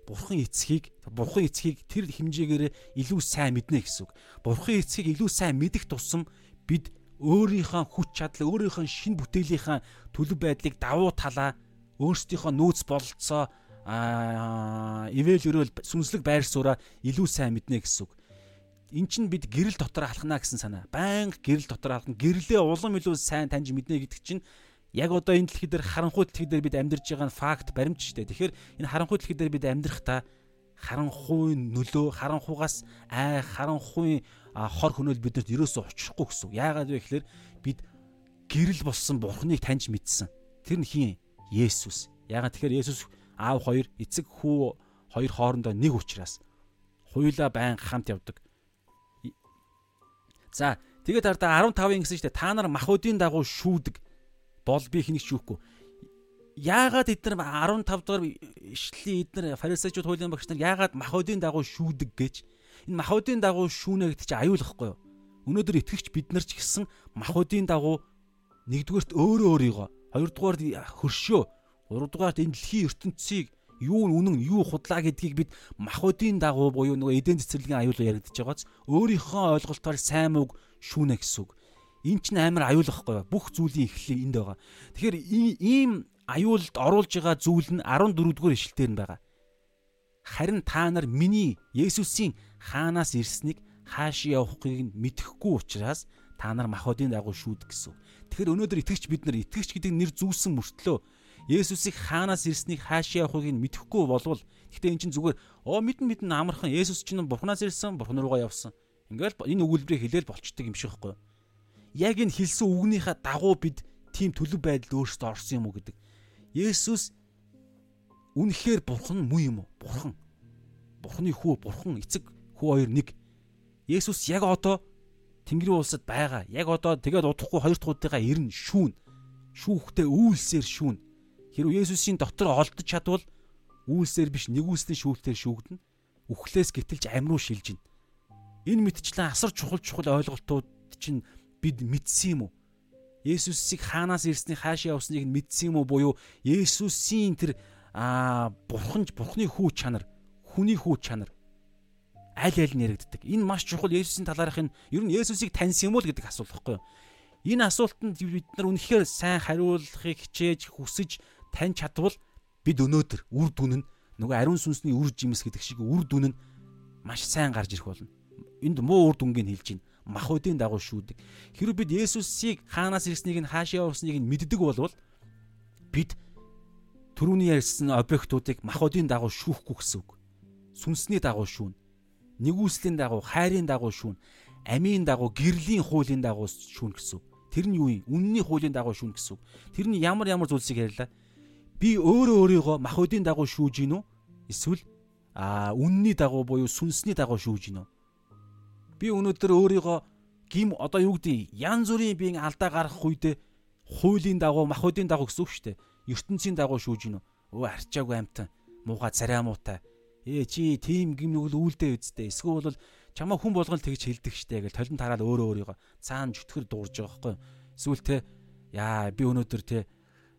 Бурхан эцгийг Бурхан эцгийг тэр хэмжээгээр илүү сайн мэднэ гэсэн үг. Бурхан эцгийг илүү сайн мэдэх тусам бид өөрийнхөө хүч чадал, өөрийнхөө шин бүтээлийнхаа төлөв байдлыг давуу талаа өөрсдийнхөө нөөц бололцоо аа ивэл өрөөл сүнслэг байр сууриа илүү сайн мэднэ гэсэн үг. Эн чинь бид гэрэл дотор алхна гэсэн санаа. Байнга гэрэл дотор алхна. Гэрлээ улам илүү сайн таньж мэднэ гэдэг чинь яг одоо энэ дэлхий дээр харанхуй дэлхий дээр бид амьдарч байгаа нь факт баримт шүү дээ. Тэгэхээр энэ харанхуй дэлхий дээр бид амьдрах та харанхуй нөлөө, харанхугаас ай, харанхуй хор хөнөөл биднэрт ерөөсөө очихгүй гэсэн. Яагаад вэ гэхээр бид гэрэл болсон Бурхныг таньж мэдсэн. Тэр нь хин? Есүс. Яагаад тэгэхээр Есүс аав хоёр, эцэг хүү хоёр хоорондоо нэг учраас хуйлаа байн хамт явдаг. За, тэгээд ардаа 15-ын гэсэн чинь та нар махуудын дагуу шүүдэг бол би хэнийг шүүхгүй. Яагаад эдгээр 15 дахь ишлэлийн эдгээр фарисеучуд хуулийн багш нар яагаад махуудын дагуу шүүдэг гэж энэ махуудын дагуу шүүнэ гэдэг чинь аюулахгүй юу? Өнөөдөр итгэгч бид нар ч гэсэн махуудын дагуу нэгдүгээрт өөрөө өөрийгөө, хоёрдугаарт хөршөө, гуравдугаарт энэ дэлхийн ертөнцийг юу үнэн юу худлаа гэдгийг бид махуудын дагуу буюу нөгөө эдийн цэцэрлэгийн аюул яригдчихэж байгааз өөрийнхөө ойлголтоор сайн үг шүүнэ гэсэн үг. Энэ чинь амар аюул واخхой бүх зүйлийн эхлэл энд байгаа. Тэгэхээр ийм аюулд оруулж байгаа зүйл нь 14 дугаар ишлэлээр нь байгаа. Харин та нар миний Есүсийн хаанаас ирснийг хааш явахыг нь мэдэхгүй учраас та нар махуудын дагуу шүүд гэсэн. Тэгэхээр өнөөдөр итгэгч бид нар итгэгч гэдэг нэр зүүсэн мөртлөө Есүсийг хаанаас ирснийг хаашаа явахыг мэдэхгүй болвол гэхдээ эн чинь зүгээр оо мэдэн мэдэн амархан Есүс чинь Бурханаас ирсэн, Бурхан руугаа явсан. Ингээл энэ өгүүлбэрийг хэлээл болчдөг юм шиг байхгүй юу? Яг энэ хэлсэн үгнийхээ дагуу бид тийм төлөв байдалд өөрсдөө орсон юм уу гэдэг. Есүс үнэхээр бурхан муу юм уу? Бурхан. Бурханы хүү, бурхан, эцэг хүү хоёр нэг. Есүс яг одоо Тэнгэрийн улсад байгаа. Яг одоо тэгээд удахгүй хоёр дахь удаагаа ирнэ шүүн. Шүүхтэй үйлсээр шүүн. Хэрвээ Есүсийн дотор олдож чадвал үйлсээр биш нэгүслийн шүүлтээр шүүгдэнэ. Үхлээс гитэлж амруу шилжинэ. Энэ мэдчлэн асар чухал чухал ойлголтууд чинь бид мэдсэн юм уу? Есүсийг хаанаас ирсний хаашаа явсныг мэдсэн юм уу буюу Есүсийн тэр аа бурханж бурхны хүү чанар, хүний хүү чанар аль аль нэрэгддэг. Энэ маш чухал Есүсийн талаарх нь ер нь Есүсийг таньсан юм уу гэдэг асуулт байхгүй юу? Энэ асуултанд бид нар үнэхээр сайн хариулахыг хичээж хүсэж тань чадвал бид өнөөдөр үр дүн нь нөгөө ариун сүнсний үр жимс гэдэг шиг үр дүн нь маш сайн гарч ирэх болно. Энд муу үр дүнгийг хэлж байна. Махуудын дагуу шүүдэг. Хэрвээ бид Есүсийг хаанаас ирснийг нь хаашаа явсныг нь мэддэг болвол бид түрүүний ярьсан объектуудыг махуудын дагуу шүүхгүй гэсэн үг. Сүнсний дагуу шүүн нэгүслийн дагуу, хайрын дагуу шүүн, амийн дагуу, гэрлийн хуулийн дагуу шүүн гэсэн үг. Тэр нь юу юм? Үнний хуулийн дагуу шүүн гэсэн үг. Тэр нь ямар ямар зүйлсийг ярьлаа? Би өөрөө өөрийгөө махуудын дагуу шүүж гин үү? Эсвэл а үнний дагуу буюу сүнсний дагуу шүүж гин үү? Би өнөөдөр өөрийгөө гим одоо юу гэдэг ян зүрийн биеийн алдаа гарах үедээ хуулийн дагуу махуудын дагуу гэсэн үг шүү дээ. ертөнцийн дагуу шүүж гин үү? Өө арчаагүй амтан муухай царай муутай Ээ чи тийм гим нүгэл үйлдэ үсттэй. Эсвэл бол чамаа хүн болгол тэгж хэлдэг штэ гэж толон тараал өөрөө өөрийгөө цаана зүтгэр дуурж байгаа байхгүй. Эсвэл те яа би өнөөдөр те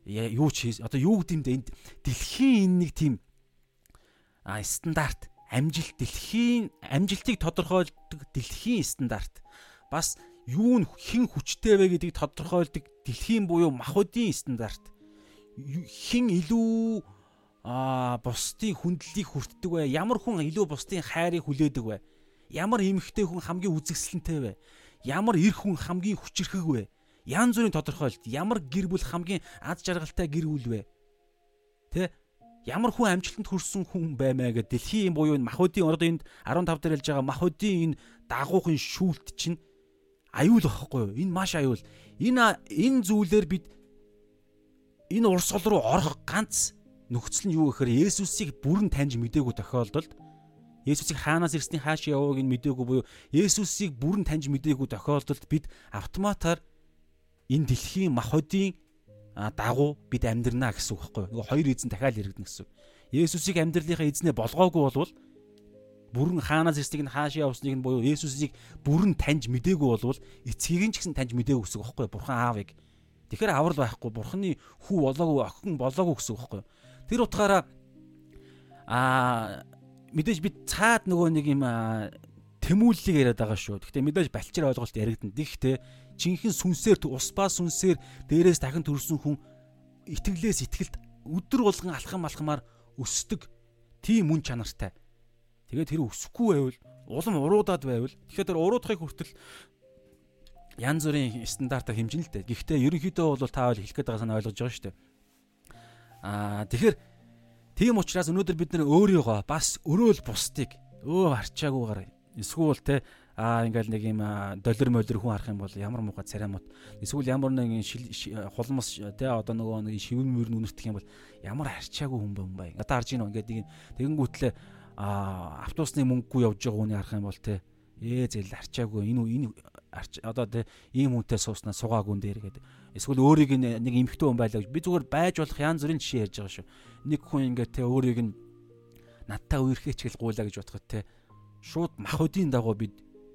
юу ч одоо юу гэдэм дэ энд дэлхийн энэ нэг тийм а стандарт амжилт дэлхийн амжилтыг тодорхойлдог дэлхийн стандарт бас юу нь хэн хүчтэй вэ гэдгийг тодорхойлдог дэлхийн буюу махуудын стандарт хэн илүү аа бусдын хүндлэлийг хүртдэг вэ? Ямар хүн илүү бусдын хайрыг хүлээдэг вэ? Ямар эмэгтэй хүн хамгийн үзэсгэлэнтэй вэ? Ямар эр хүн хамгийн хүчрхэг вэ? янз бүрийн тодорхойлт ямар гэр бүл хамгийн аз жаргалтай гэр бүл вэ? Тэ? Ямар хүн амжилтанд хүрсэн хүн баймаа гэдэг дэлхийн юм буюу энэ махуудын одоо энд 15 дээр ялж байгаа махуудын энэ дагуухын шүүлт чинь аюул واخхгүй юу? Энэ маш аюул. Энэ энэ зүйлээр бид энэ урсгал руу орох ганц нөхцөл нь юу гэхээр Есүсийг бүрэн таньж мдээгүй тохиолдолд Есүсийг хаанаас ирсний хааш явааг нь мдээгүй буюу Есүсийг бүрэн таньж мдээгүй тохиолдолд бид автоматар энэ дэлхийн махбодийн дагуу бид амьдрнаа гэсэн үг байхгүй юу? Хоёр эзэн дахиад ирэгдэнэ гэсэн үг. Есүсийг амьдралынхаа эзнээ болгоогүй болвол бүрэн хаанаас ирснийг нь хааш явсныг нь буюу Есүсийг бүрэн таньж мдээгүй болвол эцгийг нь ч гэсэн таньж мдээгүй гэсэн үг байхгүй юу? Бурхан аавыг. Тэгэхээр аврал байхгүй. Бурханы хүү болоогүй, охин болоогүй гэсэн үг байхгүй юу? Тэр утгаараа аа мэдээж бид цаад нөгөө нэг юм тэмүүллийг яриад байгаа шүү. Гэхдээ мэдээж балчир ойлголт яригдана. Гэхдээ жинхэнэ сүнсээр ус ба сүнсээр дээрээс дахин төрсэн хүн итгэлээс итгэлд өдөр болгон алхам алхамаар өсдөг тийм мөн чанартай. Тэгээд тэр өсөхгүй байвал улам уруудаад байвал тэгэхээр тэр уруудахыг хүртэл янз бүрийн стандартаар хэмжинэ л дээ. Гэхдээ ерөнхийдөө бол та бол хэлэх гээд байгаа санаа ойлгож байгаа шүү дээ. Аа тэгэхээр тийм учраас өнөөдөр бид нэр өөрийгөө бас өрөөл бусдыг өө арчаагүйгээр эсвэл те аа ингээл нэг юм доллар моллор хүн харах юм бол ямар муухай царамут эсвэл ямар нэг хулмас те одоо нөгөө нэг шивэн мөр нүнэртэх юм бол ямар харчаагүй хүн хүн бай. Одоо харж гинөө. Ингээд нэг тэгэнгүүтлээ а автобусны мөнгөгүй явж байгаа хүнийг харах юм бол те ээ зэл арчаагүй энэ энэ одоо те ийм хүнтэй сууснаа сугаагүй дээр гэдэг. Эсвэл өөрийг нэг эмхтэн хүн байлаа би зүгээр байж болох янз бүрийн жишээ ярьж байгаа шүү. Нэг хүн ингээд те өөрийг нь надтай үерхээч гэл гуйлаа гэж бодоход те шууд мах өдийн дагуу бид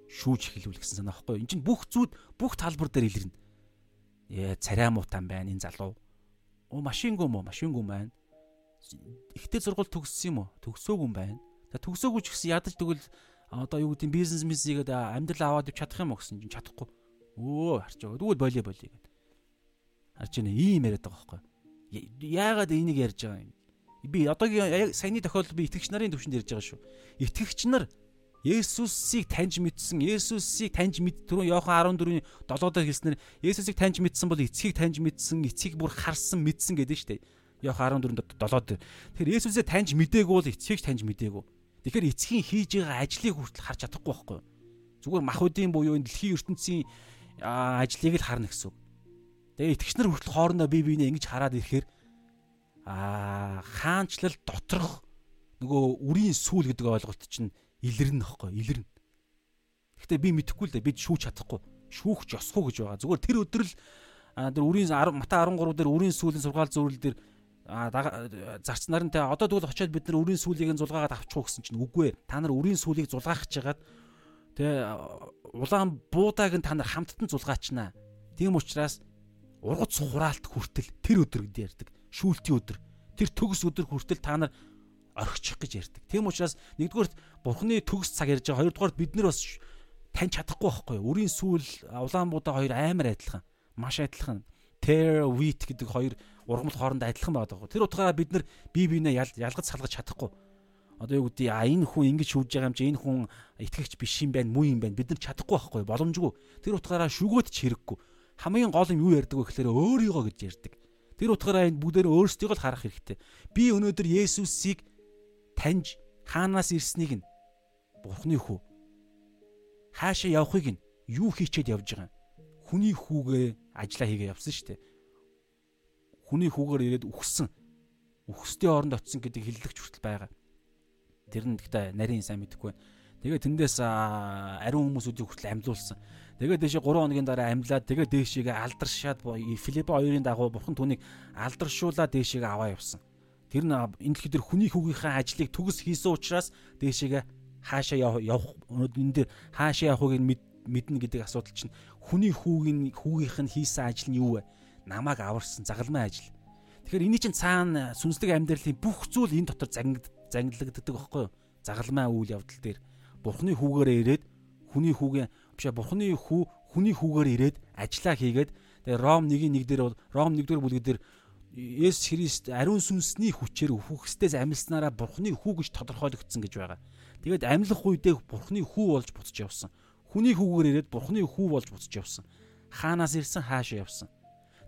шүүж эхэлвэл гэсэн санаа байхгүй энэ чинь бүх зүуд бүх талбар дээр илэрнэ ээ царай муутан байна энэ залуу оо машингүй мó машингүй маань ихтэй сургууль төгссөн юм уу төгсөөгүй юм байна За төгсөөгүй ч гэсэн ядаж тэгвэл одоо юу гэдэг бизнес мисигээд амьдрал аваад ив чадах юм уу гэсэн чинь чадахгүй. Өө харж байгаа. Тэгвэл болио болио гэдэг. Харж байна ийм яриад байгаа байхгүй. Яагаад энийг ярьж байгаа юм? Би одоогийн саяны тохиолдол би итгэгч нарын төвшөнд ярьж байгаа шүү. Итгэгч нар Есүсийг таньж мэдсэн, Есүсийг таньж мэд түрүүн Иохан 14-ийн 7-доор хэлснээр Есүсийг таньж мэдсэн бол эцгийг таньж мэдсэн, эцгийг бүр харсан мэдсэн гэдэг нь шүү дээ. Иохан 14-д 7-д. Тэгэхээр Есүсээ таньж мдээгүй бол эцгийг таньж мдээгүй. Тэгэхээр эцгийн хийж байгаа ажлыг хүртэл харж чадахгүй байхгүй юу? Зүгээр махуудын буюу энэ дэлхийн ертөнцийн ажлыг л харна гэсэн үг. Тэгээ итгэгч нар хүртэл хоорондоо бие биенээ ингэж хараад ирэхээр аа хаанчлал доторх нөгөө үрийн сүүл гэдэг ойлголт чинь илэрнэ байхгүй илэрнэ. Гэхдээ би мэдэхгүй л дээ бид шүүж чадахгүй. Шүүх жосхгүй гэж байгаа. Зүгээр тэр өдөр л тэр үрийн Мата 13 дээр үрийн сүүлийн сургаал зөвлөл дээр зарц нарантай одоо тэгвэл очиод бид нар үрийн сүлийг нь зулгаагаад авчихуу гэсэн чинь үгүй ээ. Та нар үрийн сүлийг зулгаах чагаад тэгээ улаан буудааг нь та нар хамттан зулгаачнаа. Тийм учраас ургац хураалт хүртэл тэр өдөр гэдэг ярьдаг. Шүүлтийн өдөр. Тэр төгс өдөр хүртэл та нар орхичих гэж ярьдаг. Тийм учраас нэгдүгээрт бурхны төгс цаг ярьж байгаа. Хоёрдугаарт бид нар бас таньж чадахгүй байхгүй юу? Үрийн сүүл улаан буудаа хоёр амар адилхан. Маш адилхан. Tear wheat гэдэг хоёр ургамал хоорондоо адилхан байдаг. Тэр утгаараа бид нар бие биенээ ялгаж салгаж чадахгүй. Одоо юу гэдэг а энэ хүн ингэж шүүж байгаа юм чи энэ хүн итгэгч биш юм байна, муу юм байна. Бид нар чадахгүй байхгүй боломжгүй. Тэр утгаараа шүгөөд ч хэрэггүй. Хамгийн гол юм юу ярьдаг вэ гэхээр өөрийгөө гэж ярьдаг. Тэр утгаараа энэ бүгдээр өөрсдийгөө л харах хэрэгтэй. Би өнөөдөр Есүсийг таньж хаанаас ирснийг нь Бурхны хүү хаашаа явахыг нь юу хийчээд явж байгаа юм. Хүний хүүгээ ажиллаа хийгээ явсан шүү дээ хүний хүүгээр ирээд үхсэн. Үхсдийн оронд очисон гэдэг хиллэгч хүртэл байгаа. Тэр нь гэхдээ нарийн сайн мэдэхгүй байна. Тэгээ тэндээс ариун хүмүүсүүдийг хүртэл амьлуулсан. Тэгээ дээшээ 3 хоногийн дараа амьлаад тэгээ дээшээгээ алдаршаад Филиппо 2-ын дагуу бурхан түүнийг алдаршуулаад дээшээгээ аваа явсан. Тэр нь энэ дэлхий дээр хүний хүүгийнхээ ажлыг төгс хийсэн учраас дээшээгээ хаашаа явах энэ дээр хаашаа явахыг мэднэ гэдэг асуудал чинь хүний хүүгийн хүүгийнх нь хийсэн ажил нь юу вэ? намайг аварсан загалмай ажил. Тэгэхээр энэ чинь цаана сүнслэг амьдралын бүх зүйл энэ дотор зангилагддаг байхгүй юу? Загалмай үйл явдал дээр Бурхны хүүгээрээ ирээд хүний хүүгийн бишээ Бурхны хүү хүний хүүгээр ирээд ажиллаа хийгээд тэгээ Ром 1:1 дээр бол Ром 1-р бүлэг дээр Есүс Христ ариун сүнсний хүчээр үхэхстээс амьснараа Бурхны хүү гэж тодорхойлогдсон гэж байгаа. Тэгээд амьлах үедээ Бурхны хүү болж буцаж явсан. Хүний хүүгээр ирээд Бурхны хүү болж буцаж явсан. Хаанаас ирсэн хаашаа явсан.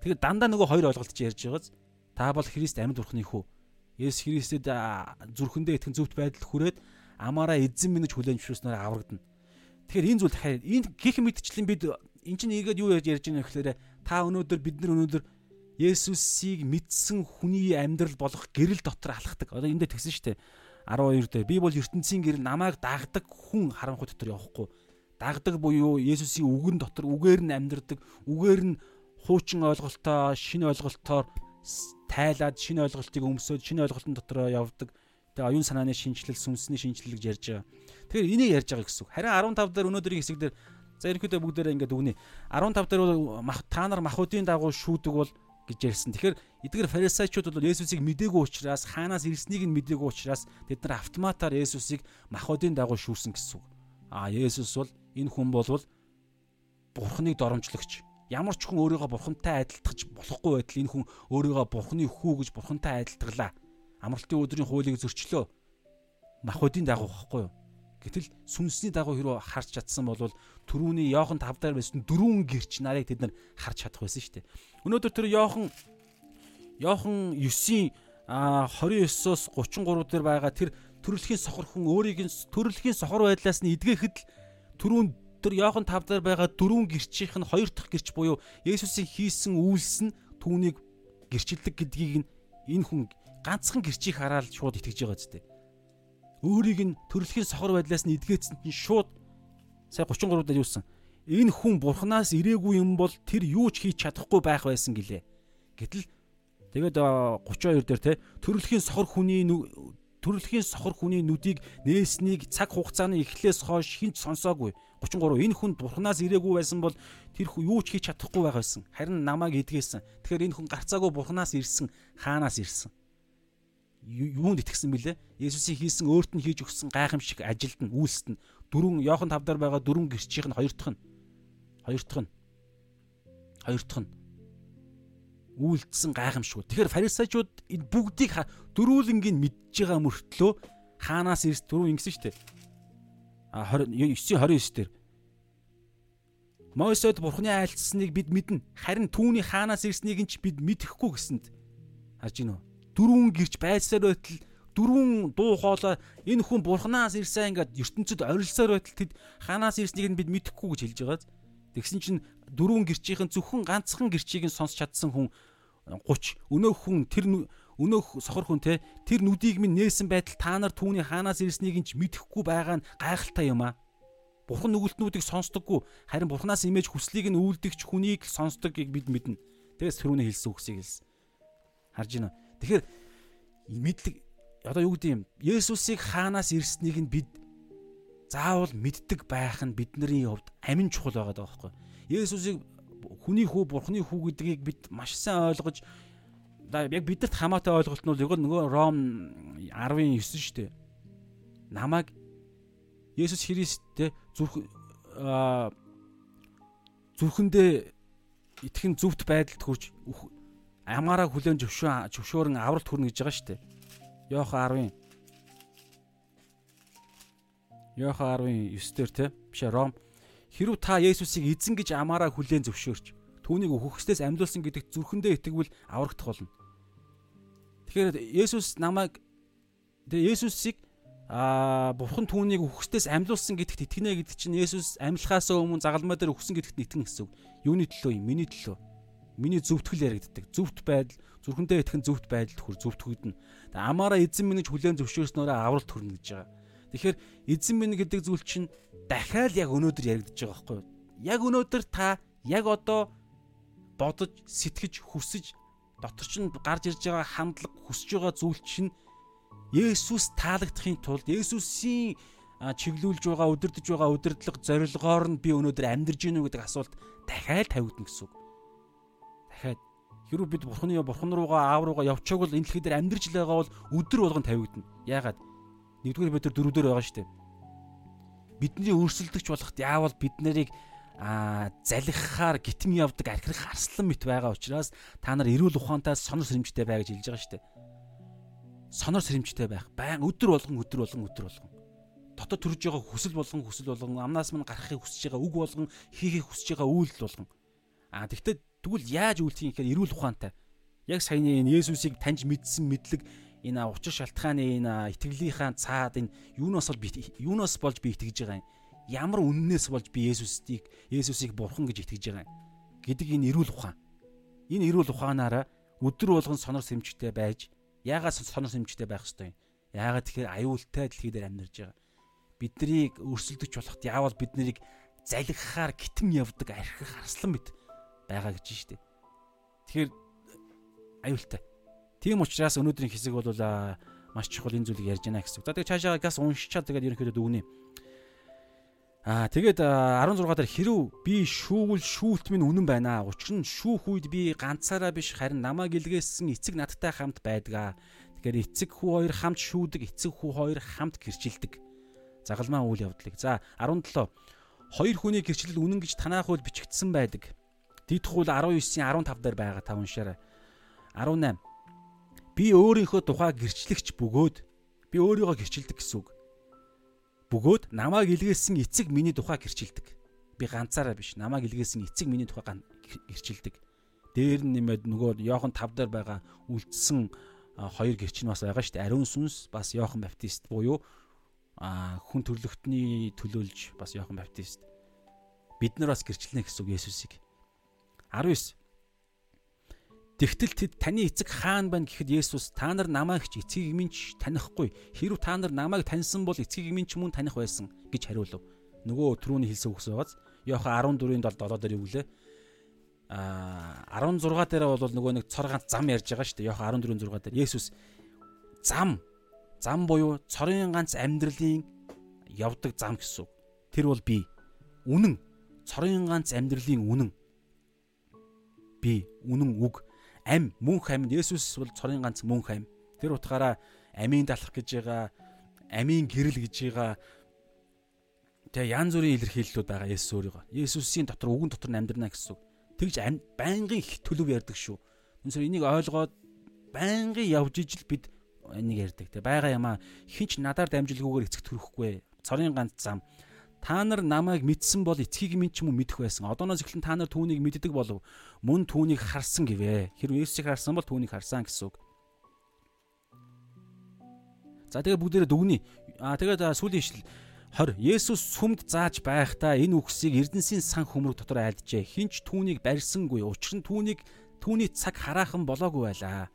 Тэгэхээр дандаа нөгөө хоёр ойлголт чи ярьж байгааз та бол Христ амьд бурхны хүү. Есүс Христэд зүрхэндээ итгэн зөвхт байдал хүрээд амаараа эзэн минь гэж хүлээн зөвшөөрснөөр аврагдана. Тэгэхээр энэ зүйл дахиад энэ гих мэдчлэн бид эн чинь ийгээд юу ярьж байгаа юм гэхээр та өнөөдөр бид нар өнөөдөр Есүсийг мэдсэн хүний амьдрал болох гэрэл дотор алхдаг. Одоо эндээ тэгсэн шүү дээ. 12 дээр би бол ертөнцийн гэрэл намайг дагдаг хүн харанхуй дотор явахгүй. Дагдаг буюу Есүсийн үгэн дотор үгээр нь амьдрдаг, үгээр нь хуучин ойлголтоо шинэ ойлголтоор тайлаад шинэ ойлголтыг өмсөөд шинэ ойлголтын дотроо явдаг. Тэгээ оюун санааны шинжилэл, сүнсний шинжилэл гэж ярьж байгаа. Тэгэхээр энийг ярьж байгаа гэсэн үг. Харин 15 дээр өнөөдрийн хэсэг дээр за ерөнхийдөө бүгдээрээ ингээд үгнэ. 15 дээр бол та нар махуудын дагуу шүүдэг бол гэж ярьсан. Тэгэхээр эдгээр фарисеучуд бол Есүсийг мдээгүй учраас хаанаас ирснийг нь мдээгүй учраас тэд нар автоматар Есүсийг махуудын дагуу шүүрсэн гэсэн үг. Аа Есүс бол энэ хүн бол Бурхныг доромжлогч. Ямар ч хүн өөрийгөө Бурхантай адилтгах болохгүй байтал энэ хүн өөрийгөө Бурхны хүү гэж Бурхантай адилтглаа. Амралтын өдрийн хуулийг зөрчлөө. Махуудын дагуу гэхгүй юу? Гэтэл сүнсний дагуу хэрөө харж чадсан бол түрүүний Иохан 5 дээр байсан дөрвөн гэрч нарыг тэд нар харж чадах байсан шүү дээ. Өнөөдөр тэр Йохан Йохан 9-ийн 29-оос 33 дээр байгаа тэр төрөлхийн сохор хүн өөрийг нь төрөлхийн сохор байдлаас нь эдгэхэд л түрүүн тэр Йохан 5 дээр байгаа дөрвөн гэрчийнх нь хоёр дахь гэрч буюу Есүсийн хийсэн үйлс нь түүнийг гэрчилдэг гэдгийг нь энэ хүн ганцхан гэрчийг хараад шууд итгэж байгаа зү. Өөрийг нь төрөлхийн сохор байдлаас нь эдгээсэн чинь шууд сая 33 дээр юусан. Энэ хүн бурхнаас ирээгүй юм бол тэр юу ч хийж чадахгүй байх байсан гэлээ. Гэтэл Тэгээд 32 дээр те төрөлхийн сохор хүний төрөлхийн сохор хүний нүдийг нээснийг цаг хугацааны эхлээс хойш хинч сонсоогүй. 33 энэ хүн бурхнаас ирээгүй байсан бол тэр юу ч хийж чадахгүй байх байсан. Харин намайг эдгээсэн. Тэгэхээр энэ хүн гарцаагүй бурхнаас ирсэн, хаанаас ирсэн? Юунд итгэсэн бilé? Есүсийн хийсэн өөрт нь хийж өгсөн гайхамшиг ажилд нь, үйлсэд нь дөрвөн Иохан 5 дээр байгаа дөрвөн гэрчийнх нь хоёр дахь нь хоёр дахь нь хоёр дахь нь үйлдэлсэн гайхамшгүй. Тэгэхээр фарисеучуд энэ бүгдийг дөрүүлэнгийн мэдж байгаа мөртлөө хаанаас ирс дөрөв ингэсэн шүү дээ. А 29 дээр Мосед бурхны айлтсныг бид мэднэ. Харин түүний хаанаас ирснийг нь ч бид мэдэхгүй гэсэнд. Харж гинөө. Дөрвөн гэрч байсаар байтал дөрвөн дуу хоолой энэ хүн бурхнаас ирсэн ингээд ертөнцид орилсоор байтал тэд хаанаас ирснийг нь бид мэдэхгүй гэж хэлж байгаа. Тэгсэн чинь дөрвөн гэрчийн зөвхөн ганцхан гэрчийг нь сонсч чадсан хүн 30 өнөөх хүн тэр өнөөх сохор хүн те тэр нүдийг минь нээсэн байтал та нар түүний хаанаас ирснийг ч мэдэхгүй байгаа нь гайхалтай юм а. Бурхан нүгэлтнүүдийг сонсдоггүй харин бурханаас имэж хүслийг нь үйлдэгч хүнийг л сонсдогыг бид мэднэ. Тэгээс тэрүүний хэлсэн үгсийг хэлсэн. Харж байна. Тэгэхээр мэдлэг одоо юу гэдэг юм? Есүсийг хаанаас ирснийг нь бид заавал мэддэг байх нь бидний хувьд амин чухал байгаа даа байхгүй. Есүсийг хүний хүү бурхны хүү гэдгийг бид маш сайн ойлгож яг бидэрт хамаатай ойлголт нь бол нөгөө Ром 10-9 шүү дээ. Намайг Есүс Христтэй зүрх зүрхэндээ итгэн зөвхт байдалд хүрч амаараа хүлэн зөвшөөрөн авралт хүрнэ гэж байгаа шүү дээ. Йохан 10-ын Йохан 10-ын 9 дээр те биш Ром Хэрв та Есүсийг эзэн гэж амаараа хүлээн зөвшөөрч түүнийг үхэгчдээс амьдуулсан гэдэгт зүрхэндээ итгэвэл аврагдах болно. Тэгэхээр Есүс намайг тэгээ Есүсийг аа бурхан түүнийг үхэгчдээс амьдуулсан гэдэгт итгэнэ гэдэг чинь Есүс амьлахаас өмнө загалмай дээр үхсэн гэдэгт итгэн гэсэн үг. Юуны төлөө юм? Миний төлөө. Миний зөвтгөл яригддаг. Зөвхт байдал, зүрхэндээ итгэн зөвхт байдалд хүр зөвтгөгдөн. Амаараа эзэн минь гэж хүлээн зөвшөөрснөөрөө авралт хүрнэ гэж байгаа. Тэгэхээр эзэн минь гэдэг зүйл чинь дахиад яг өнөөдөр яригдж байгаа байхгүй юу? Яг өнөөдөр та яг одоо бодож, сэтгэж, хүсэж дотор ч гарч ирж байгаа хандлага, хүсэж байгаа зүйл чинь Есүс таалагдахын тулд Есүсийн чиглүүлж байгаа өдөрдөж байгаа өдөрдлөг зорилгоор нь би өнөөдөр амьдарж гинүү гэдэг асуулт дахиад тавигдана гэсэн үг. Дахиад хэрвээ бид бурхны бурхан руугаа аав руугаа явчааг бол энэ дэлхий дээр амьдарч байгаа бол өдөр болгон тавигдана. Яагаад? Нэгдүгээр нар дөрөвдөр байгаа шүү дээ бидний өрсөлдөгч болоход яавал бид нарыг а залхихаар гитм явдаг архирах арслан мэт байгаа учраас та нар эрүүл ухаантай сонор сэрэмжтэй бай гэж хэлж байгаа шүү дээ. Сонор сэрэмжтэй байх. Баян өдөр болгон өдөр болгон өдөр болгон. Дотоод төрж байгаа хүсэл болгон хүсэл болгон амнаас мань гарахыг хүсэж байгаа үг болгон хийхийг хүсэж байгаа үйлдэл болгон. А тэгвэл тэгвэл яаж үйлдэх юм гэхээр эрүүл ухаантай. Яг саяны Есүсийг таньж мэдсэн мэдлэг энэ учир шалтгааны энэ итгэлийнхаа цаад энэ юунаас бол би юунаас болж би итгэж байгаа юм? Ямар үннээс болж би Есүсийг Есүсийг бурхан гэж итгэж байгаа юм? Гэдэг энэ эрүүл ухаан. Энэ эрүүл ухаанаараа өдөр болгон сонор сэмжтэй байж яагаад сонор сэмжтэй байх ёстой юм? Яагаад тэгэхээр аюултай дэлхий дээр амьдарч байгаа. Биднийг өрсөлдөж болоход яавал бид нарыг залгихаар гитэн явдаг архих арслан мэт байгаа гэж байна шүү дээ. Тэгэхээр аюултай Тийм учраас өнөөдрийн хэсэг бол маш чухал энэ зүйлийг ярьж байна гэсэн. За тэгээ цаашаа газ уншичаад тэгээд ерөнхийдөө дүгнэе. Аа тэгээд 16 дээр хэрв би шүүгэл шүүлт минь үнэн байна. Учир нь шүүх үед би ганцаараа биш харин намайг илгээсэн эцэг надтай хамт байдгаа. Тэгэхээр эцэг хүү хоёр хамт шүүдэг, эцэг хүү хоёр хамт гэрчилдэг. Загалмаа үйл явдлыг. За 17. Хоёр хүний гэрчлэл үнэн гэж танаах үл бичигдсэн байдаг. Дидх үл 19-ийн 15 дээр байгаа та уншаарай. 18. Би өөрийнхөө тухай гэрчлэгч бөгөөд би өөрийгөө гэрчилдэг гэсэн үг. Бөгөөд намайг илгээсэн эцэг миний тухай гэрчилдэг. Би ганцаараа биш, намайг илгээсэн эцэг миний тухай гэрчилдэг. Дээр нь нэмээд нөгөө Йохан 5 дээр байгаа үлдсэн хоёр гэрчин бас байгаа шүү дээ. Ариун сүнс бас Йохан Баптист буюу хүн төрлөختний төлөөлж бас Йохан Баптист бид нар бас гэрчлэнэ гэсэн үг Есүсийг. 19 Тэгтэл тэд таны эцэг хаан байна гэхэд Есүс та нар намайг ч эцгийг минь ч танихгүй. Хэрв та нар намайг таньсан бол эцгийг минь ч мөн таних байсан гэж хариулв. Нөгөө түрүүний хэлсэн үгс байгааз Йохан 14-ийн 7 дээр юу гэлээ? Аа 16 дээр бол нөгөө нэг цор ганц зам ярьж байгаа шүү дээ. Йохан 14-ийн 6 дээр Есүс зам зам буюу цорын ганц амьдралын явдаг зам гэсэн. Тэр бол би. Үнэн. Цорын ганц амьдралын үнэн. Би үнэн үг ам мөнх ам Есүс бол цорын ганц мөнх ам. Тэр утгаараа амийн далах гэж байгаа, амийн гэрэл гэж байгаа тэгээ янз бүрийн илэрхийллүүд байгаа Есүс өөрийгөө. Есүсийн дотор үгэн дотор амьдрна гэсэн үг. Тэгж байнгын их төлөв ярьдаг шүү. Үнэхээр энийг ойлгоод байнгын явж ижил бид энийг ярьдаг. Тэгээ байгаа юмаа хинч надаар дамжилгүйгээр эцэгт хүрэхгүй. Цорын ганц зам Та нар намайг мэдсэн бол эцгийг минь ч юм уу мэдэх байсан. Одооноос эхлэн та нар түүнийг мэддэг болов. Мөн түүнийг харсан гэвэ. Хэрвээ Есүсийг харсан бол түүнийг харсан гэсэн үг. За тэгээ бүгдээрээ дүгнэе. Аа тэгээд сүүлийн ишл 20 Есүс сүмд зааж байхдаа энэ үгсийг Эрдэнсийн сан хөмрөг дотор айлджээ. Хинч түүнийг барьсангүй. Учир нь түүнийг түүний цаг хараахан болоогүй байлаа.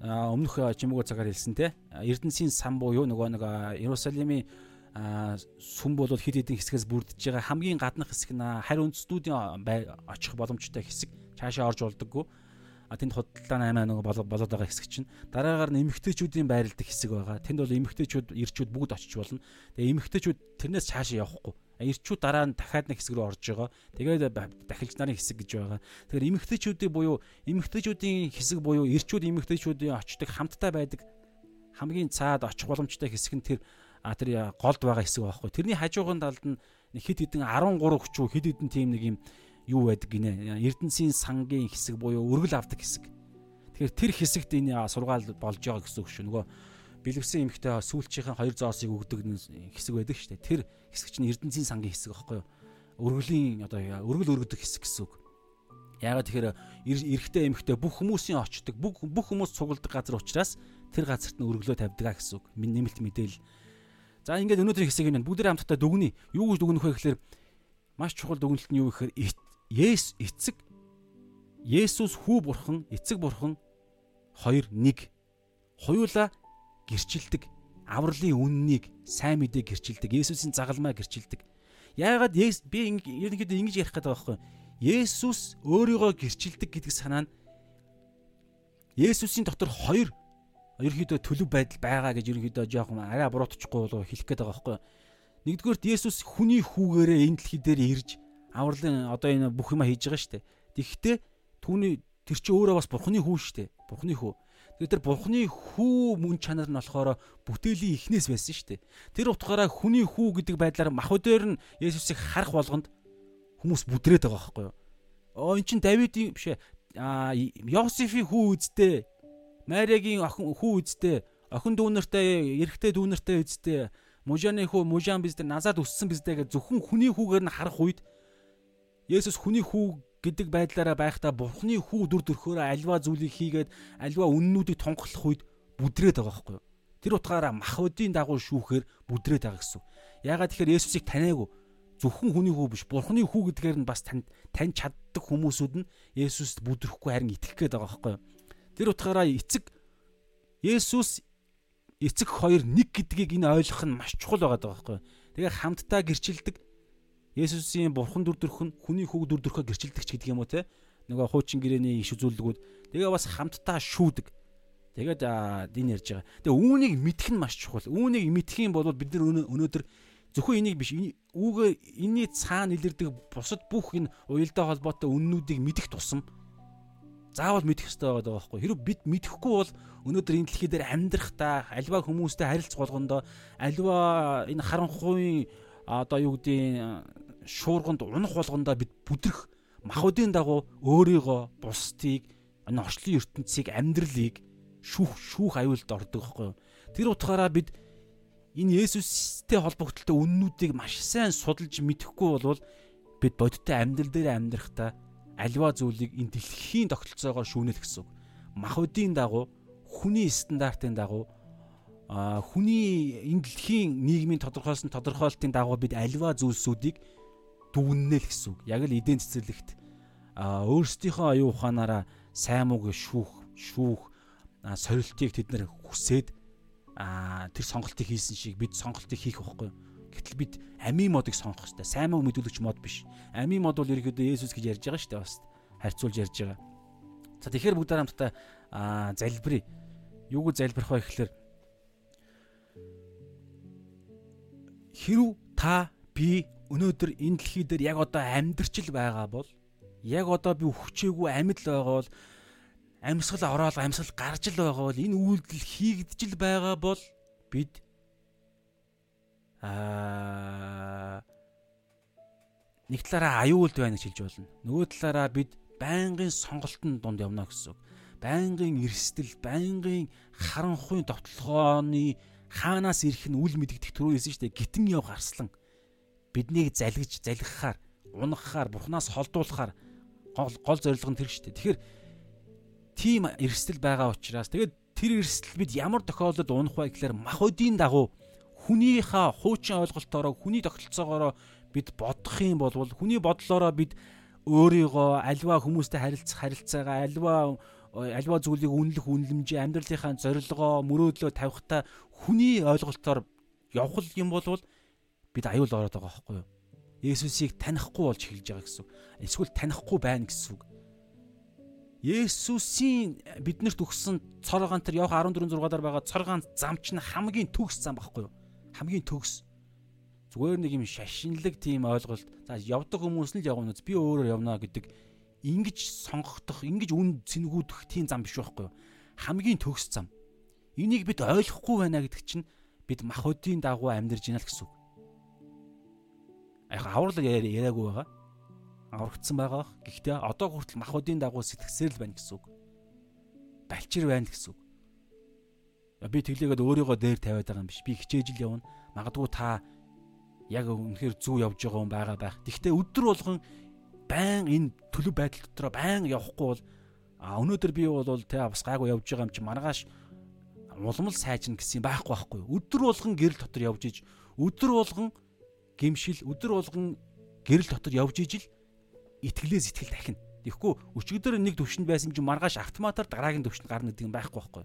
Өмнөх жимгөө цагаар хэлсэн те. Эрдэнсийн сан буюу нөгөө нэг Иерусалимийн сүм бол хэд хэдэн хэсгээс бүрдэж байгаа хамгийн гаднах хэсэг нь харь үндэстнүүдийн очих боломжтой хэсэг цаашаа орж болдоггүй. А тэнд худалдаа 8 нэг болоод байгаа хэсэг чинь дараагаар нь эмэгтэйчүүдийн байрладаг хэсэг байгаа. Тэнд бол эмэгтэйчүүд ирчүүд бүгд очиж болно. Тэгээ эмэгтэйчүүд тэрнээс цаашаа явахгүй. Ирчүүд дараа нь дахиад нэг хэсэг рүү орж байгаа. Тэгээд дахилж нарын хэсэг гэж байгаа. Тэгэхээр эмэгтэйчүүдийн буюу эмэгтэйчүүдийн хэсэг буюу ирчүүд эмэгтэйчүүдийн очдог хамтдаа байдаг хамгийн цаад очих боломжтой хэсэг нь тэр а тэр голд байгаа хэсэг байхгүй. Тэрний хажуугын талд нь хэд хэдэн 13 хүчүү хэд хэдэн тийм нэг юм юу байдаг гинэ. Эрдэнсийн сангийн хэсэг буюу өргөл авдаг хэсэг. Тэгэхээр тэр хэсэгт энэ сургаал болж байгаа гэсэн үг шүү. Нөгөө бэлгэсэн эмхтэй сүүлчийн хоёр зоосыг өгдөг хэсэг байдаг шүү дээ. Тэр хэсэг чинь Эрдэнсийн сангийн хэсэг байхгүй юу? Өргөлийн одоо өргөл өргөдөг хэсэг гэсэн үг. Яагаад тэгэхээр эрэгтэй эмхтэй бүх хүмүүсийн очдог бүх бүх хүмүүс цугладаг газар учраас тэр газарт нь өргөлөө тавьдаг гэсэн үг. Нэмэлт мэдээлэл За ингээд өнөөдрийн хэсгийг нь бүгд хамтдаа дүгнэе. Юу гэж дүгнэх вэ гэхээр маш чухал дүгнэлт нь юу гэхээр Есүс эцэг Есүс хүү бурхан, эцэг бурхан хоёр нэг. Хоёулаа гэрчилдэг. Авралын үннийг сайн мэдээ гэрчилдэг. Есүсийн загалмаа гэрчилдэг. Яагаад би ерөнхийдөө ингэж ярих гэдэг байхгүй Есүс өөрийгөө гэрчилдэг гэдэг санаа нь Есүсийн дотор хоёр ерөнхийдөө төлөв байдал байгаа гэж ерөнхийдөө жоохон арай буруутчихгүй болов хэлэх гээд байгаа байхгүй. Нэгдүгээрт Есүс хүний хүүгээрээ энэ дэлхий дээр ирж авралын одоо энэ бүх юма хийж байгаа шүү дээ. Тэгэхдээ түүний тэр чи өөрөө бас бурхны хүү шүү дээ. Бурхны хүү. Тэгээд тэр бурхны хүү мөн чанар нь болохоор бүтээлийн эхнээс байсан шүү дээ. Тэр утгаараа хүний хүү гэдэг байдлаар махбодоор нь Есүсийг харах болгонд хүмүүс бүдрээд байгаа байхгүй юу? Оо эн чин Давидын биш аа Йосефийн хүү үздэй Мариагийн охин хүү үздэй, охин дүүнэртэй, эрэгтэй дүүнэртэй үздэй, мужааны хүү, мужаан биздэ назад өссөн биздэ гэж зөвхөн хүний хүүгээр нь харах үед Есүс хүний хүү гэдэг байдлаараа байхдаа Бурхны хүү дүр төрхөөрөө альва зүйлийг хийгээд альва үннүүдийг тунхлах үед бүдрээд байгаа байхгүй юу? Тэр утгаараа махбодийн дагуу шүүхээр бүдрээд байгаа гэсэн. Яагаад тэгэхээр Есүсийг таниагүй зөвхөн хүний хүү биш Бурхны хүү гэдгээр нь бас тань тань чаддаг хүмүүсүүд нь Есүст бүдрэхгүй харин итгэх гээд байгаа байхгүй юу? Тэр утгаараа эцэг Есүс эцэг хоёр нэг гэдгийг энэ ойлгох нь маш чухал байгаа байхгүй. Тэгээ хамтдаа гэрчилдэг Есүсийн бурхан дүр төрх нь хүний хүүг дүр төрхөө гэрчилдэг ч гэдэг юм уу те. Нөгөө хуучин гэрээний иш үзүүлэлгүүд тэгээ бас хамтдаа шүүдэг. Тэгээд энэ ярьж байгаа. Тэгээ үүнийг мэдэх нь маш чухал. Үүнийг мэдэх юм бол бид нар өнөөдөр зөвхөн энийг биш үүгээр энэний цаана илэрдэг бусад бүх энэ уялдаа холбоотой үннүүдийг мэдэх тусам заавал мэдэх ёстой байгаа байхгүй. Хэрвээ бид мэдэхгүй бол өнөөдөр энэ дэлхий дээр амьдрахдаа альва хүмүүстэй харилцах болгондоо альва энэ харанхуйн одоо юу гэдгийг шуурганд унах болгондоо бид бүдрэх махуудын дагуу өөрийгөө бусдыг энэ орчлын ертөнцийг амьдралыг шүүх шүүх аюулд ордог байхгүй. Тэр утгаараа бид энэ Есүстэй холбогдлолтой үннүүдийг маш сайн судалж мэдэхгүй бол бид бодиттой амьдрал дээр амьдрахдаа альва зүйлийг энэ дэлхийн тогтолцоогоор шүүнэл гэсэн. Махуудын дагуу хүний стандартын дагуу хүний энэ дэлхийн нийгмийн тодорхойлсон тодорхойлтын дагуу бид альва зүйлсүүдийг дүгнэнэ л гэсэн. Яг л эдийн цэцэрлэгт өөрсдийнхөө аюу ухаанаараа сайн мууг шүүх шүүх сорилтыг тэд нэр хүсээд тэр сонголтыг хийсэн шиг бид сонголтыг хийх байхгүй. Гэтэл бид амийн модыг сонгох хэрэгтэй. Сайн муу мэдүүлэгч мод биш. Амийн мод бол ерөөдөө Есүс гэж ярьж байгаа шүү дээ бас. Харьцуулж ярьж байгаа. За тэгэхээр бүгд хамтдаа аа залбирая. Юуг залбирх вэ гэхээр хэрв та би өнөөдөр энэ дэлхий дээр яг одоо амьдрчил байгаа бол яг одоо би өвчээгүй амьд л байгаа бол амьсгал ороод амьсгал гарч л байгаа бол энэ үйлдэл хийгдэж л байгаа бол бид аа нэг талаараа аюулд байна гэж хэлж болно. Нөгөө талаараа бид байнгын сонголтын дунд явна гэсэн үг. Байнгын эрсдэл, байнгын харанхуйн довтлохооны хаанаас ирэх нь үл мэдэгдэх төрөө байсан шүү дээ. Гитэн яв гарслан биднийг залгиж залгихаар, унахаар, бурхнаас холдуулахаар гол гол зорилго нь тэр шүү дээ. Тэгэхээр тийм эрсдэл байгаа учраас тэгээд тэр эрсдэл бид ямар тохиолдолд унах вэ гэхээр махуудын дагуу хүнийхээ хуучин ойлголтоороо хүний тогтолцоогоороо бид бодох юм бол хүний бодлороо бид өөрийгөө альва хүмүүстэй харилцах харилцаагаа альва альва зүйлийг үнэлэх үнэлэмжээ амьдралынхаа зорилгоо мөрөөдлөө тавихтаа хүний ойлголтоор явах юм бол бид аюул ороод байгаа байхгүй юу? Есүсийг танихгүй болж эхэлж байгаа гэсэн. Эсвэл танихгүй байна гэсэн үг. Есүсийн биднэрт өгсөн цор гаан тэр явах 14 6 дараа байгаа цор гаан замч нь хамгийн төгс зам байхгүй юу? Хамгийн төгс. Зүгээр нэг юм шашинлаг тийм ойлголт. За явдаг хүмүүс нь л явна би өөрөөр явна гэдэг ингэж сонгогдох ингэж үн цэнгүүдэх тийм зам биш байхгүй юу? Хамгийн төгс зам. Энийг бид ойлгохгүй байна гэдэг чинь бид махуудын дагуу амьдарж байна л гэсэн үг. Яг аврал яриаггүй байгаа. Аврагдсан байгаа. Гэхдээ одоо хүртэл махуудын дагуу сэтгсээр л байна гэсэн үг. Балчир байна гэсэн үг би тэглээгээд өөрийгөө дээр тавиад байгаа юм биш. Би хичээж л явна. Магадгүй та яг үнэхээр зүв явж байгаа хүн байгаа байх. Гэхдээ өдөр болгон байн энэ төлөв байдал дотроо байн явахгүй бол а өнөөдөр би бол тэ бас гайгүй явж байгаа юм чи маргааш уламл сайжна гэсэн байхгүй байхгүй. Өдөр болгон гэрэл дотор явж иж өдөр болгон гимшил өдөр болгон гэрэл дотор явж ижил итгэлээ сэтгэл дахина. Тэгэхгүй өчигдөр нэг төвшөнд байсан чинь маргааш автоматар дараагийн төвшөнд гарна гэдэг юм байхгүй байхгүй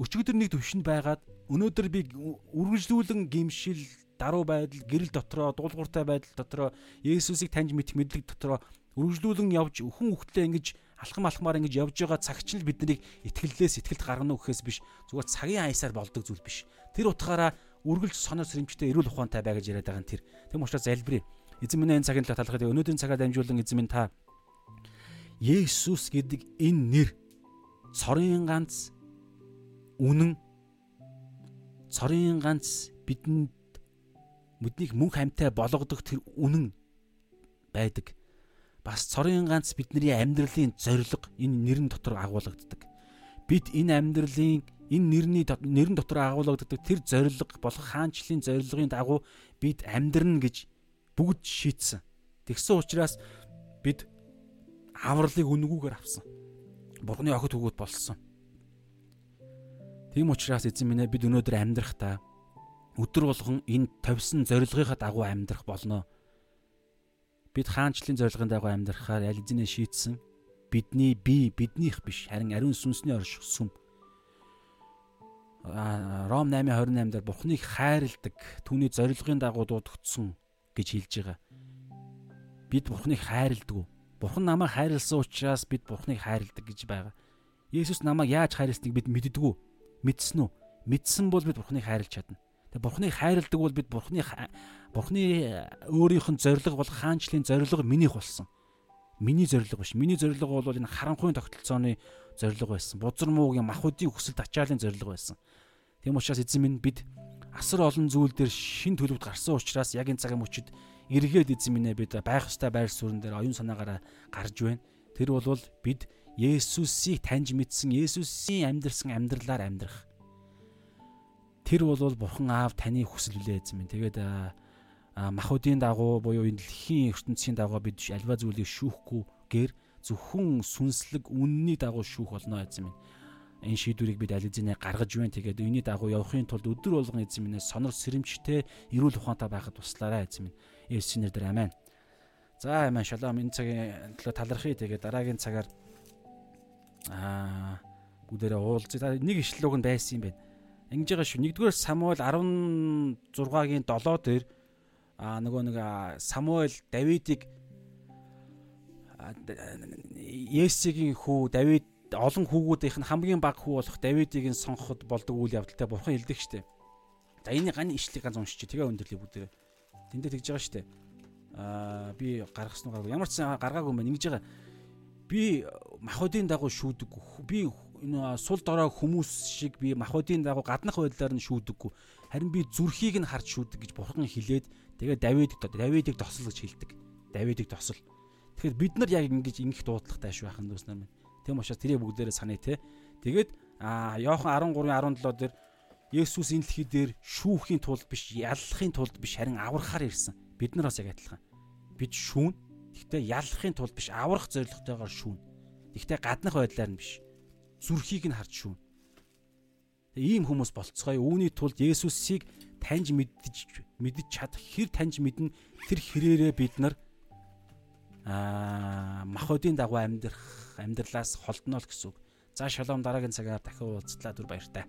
өчигдөр нэг төвшөнд байгаад өнөөдөр би үргэлжлүүлэн гимшил даруй байдал гэрэл дотроо дуулууртай байдал дотроо Есүсийг таньж мэдэх мэдлэг дотроо үргэлжлүүлэн явж хүн хөхтлээ ингэж алхам алхмаар ингэж явж байгаа цагч нь биднийг итгэллээс итгэлд гаргана гэхээс биш зүгээр цагийн аясаар болдог зүйл биш. Тэр утгаараа үргэлж сонор сэрэмжтэй эрүүл ухаантай бай гэж яриад байгаа нь тэр. Тэм учраас залбирая. Эзэн минь энэ цагийн талаар талхад өнөөдрийн цагаар дамжуулан эзэн минь та Есүс гэдэг энэ нэр цорын ганц үнэн цорын ганц бидэнд мэднийг мөнх амьтай болгодог тэр үнэн байдаг. Бас цорын ганц бидний амьдралын зорилго энэ нэрэн дотор агуулгаддаг. Бид энэ амьдралын энэ нэрний нэрэн дотор агуулгаддаг тэр зорилго болох хаанчлалын зорилгын дагуу бид амьдрна гэж бүгд шийдсэн. Тэгсэн учраас бид авралыг үнгүүгээр авсан. Бурхны охид хөвгөт болсон. Тийм учраас эзэн минь бид өнөөдөр амьдрахдаа өдөр болгон энэ тавьсан зорилгынхаа дагуу амьдрах болно. Бид хаанчлалын зорилгын дагуу амьдрахаар аль эзэнэ шийтсэн бидний бие биднийх биш харин ариун сүнсний орших сүм. Ром 8:28 дээр Бурхныг хайрладаг түүний зорилгын дагуу дуудагдсан гэж хэлж байгаа. Бид Бурхныг хайрладаг. Бурхан намайг хайрлсан учраас бид Бурхныг хайрладаг гэж байгаа. Есүс намайг яаж хайрласныг бид мэддэггүй мэдсэн үү? Мэдсэн бол бид Бурхныг хайрлж чадна. Тэгээ Бурхныг хайрладаг бол бид Бурхны Бурхны өөрийнх нь зориг бол хаанчлалын зориг минийх болсон. Миний зорилго биш. Миний зорилго бол энэ харанхуйн тогтолцооны зорилго байсан. Бузар муугийн махуудын хүсэлт ачаалын зорилго байсан. Тийм учраас эзэн минь бид асар олон зүйл дээр шин төлөвд гарсан учраас яг энэ цагийн мөчид эргээд эзэн минь бид байх ёстой байр суурин дээр оюун санаагаараа гарч байна. Тэр бол бид Есүсийг таньж мэдсэн, Есүсийн амьдрсан амьдралаар амьдрах. Тэр бол Бурхан Аав таны хүсэл үлээ эзэн минь. Тэгээд махуудын дагуу буюу энэ дэлхийн ертөнцийн дагуу бид альва зүйлийг шүүхгүйгээр зөвхөн сүнслэг үнний дагуу шүүх болно эзэн минь. Энэ шийдвэрийг бид аль эзэнэ гаргаж байна. Тэгээд үүний дагуу явахын тулд өдөр болгон эзэн минь сонор сэрэмжтэй эрүүл ухаантай байхад туслаарай эзэн минь. Есүсийн нэрээр аминь. За аминь шалом энэ цагийн төлөө талархъя. Тэгээд дараагийн цагаар аа бүгдээрээ уулзъя. Нэг ишлэлөг нь байсан юм байна. Ингэж байгаа шүү. 1-р Самуэль 16-гийн 7 дээр аа нөгөө нэг Самуэль Давидыг Есигийн хүү Давид олон хүүгүүдийнх нь хамгийн бага хүү болох Давидыг сонгоход болдог үйл явдалтай бурхан хэлдэг штеп. За энэ гань ишлэг ганц уншчих. Тэгээ өндөрлөе бүгдээ. Тэндээ тэгж байгаа штеп. Аа би гаргасан уу гаргав. Ямар ч сан гаргаагүй юм байна. Ингэж байгаа. Би махуудын дагуу шүүдэг. Би сул дорой хүмүүс шиг би махуудын дагуу гаднах байдлаар нь шүүдэггүй. Харин би зүрхийг нь харж шүүдэг гэж бурхан хэлээд тэгээ Давид Давидыг тосол гэж хэлдэг. Давидыг тосол. Тэгэхээр бид нар яг ингэж ингэх дуудлагатай шүү ахын дүүс нар минь. Тэм учраас тэрийг бүгдээрээ саная те. Тэгээд а Иохан 13:17 дээр Есүс энэ дэлхий дээр шүүхийн тулд биш, яллахын тулд биш, харин аврахаар ирсэн. Бид нар бас яг адилхан. Бид шүүн. Гэхдээ яллахын тулд биш, аврах зорилготойгоор шүүн. Игтээ гаднах байдлаар нь биш. Зүрхийг нь харж шүүн. Ийм хүмүүс болцгоё. Үүний тулд Есүсийг таньж мэдж мэдж чадах хэр таньж мэднэ тэр хэрээрээ бид нар аа махуудын дагуу амьдрах амьдралаас холднол гэсэн үг. За шалом дараагийн цагаар дахин уулзлаа түр баяртай.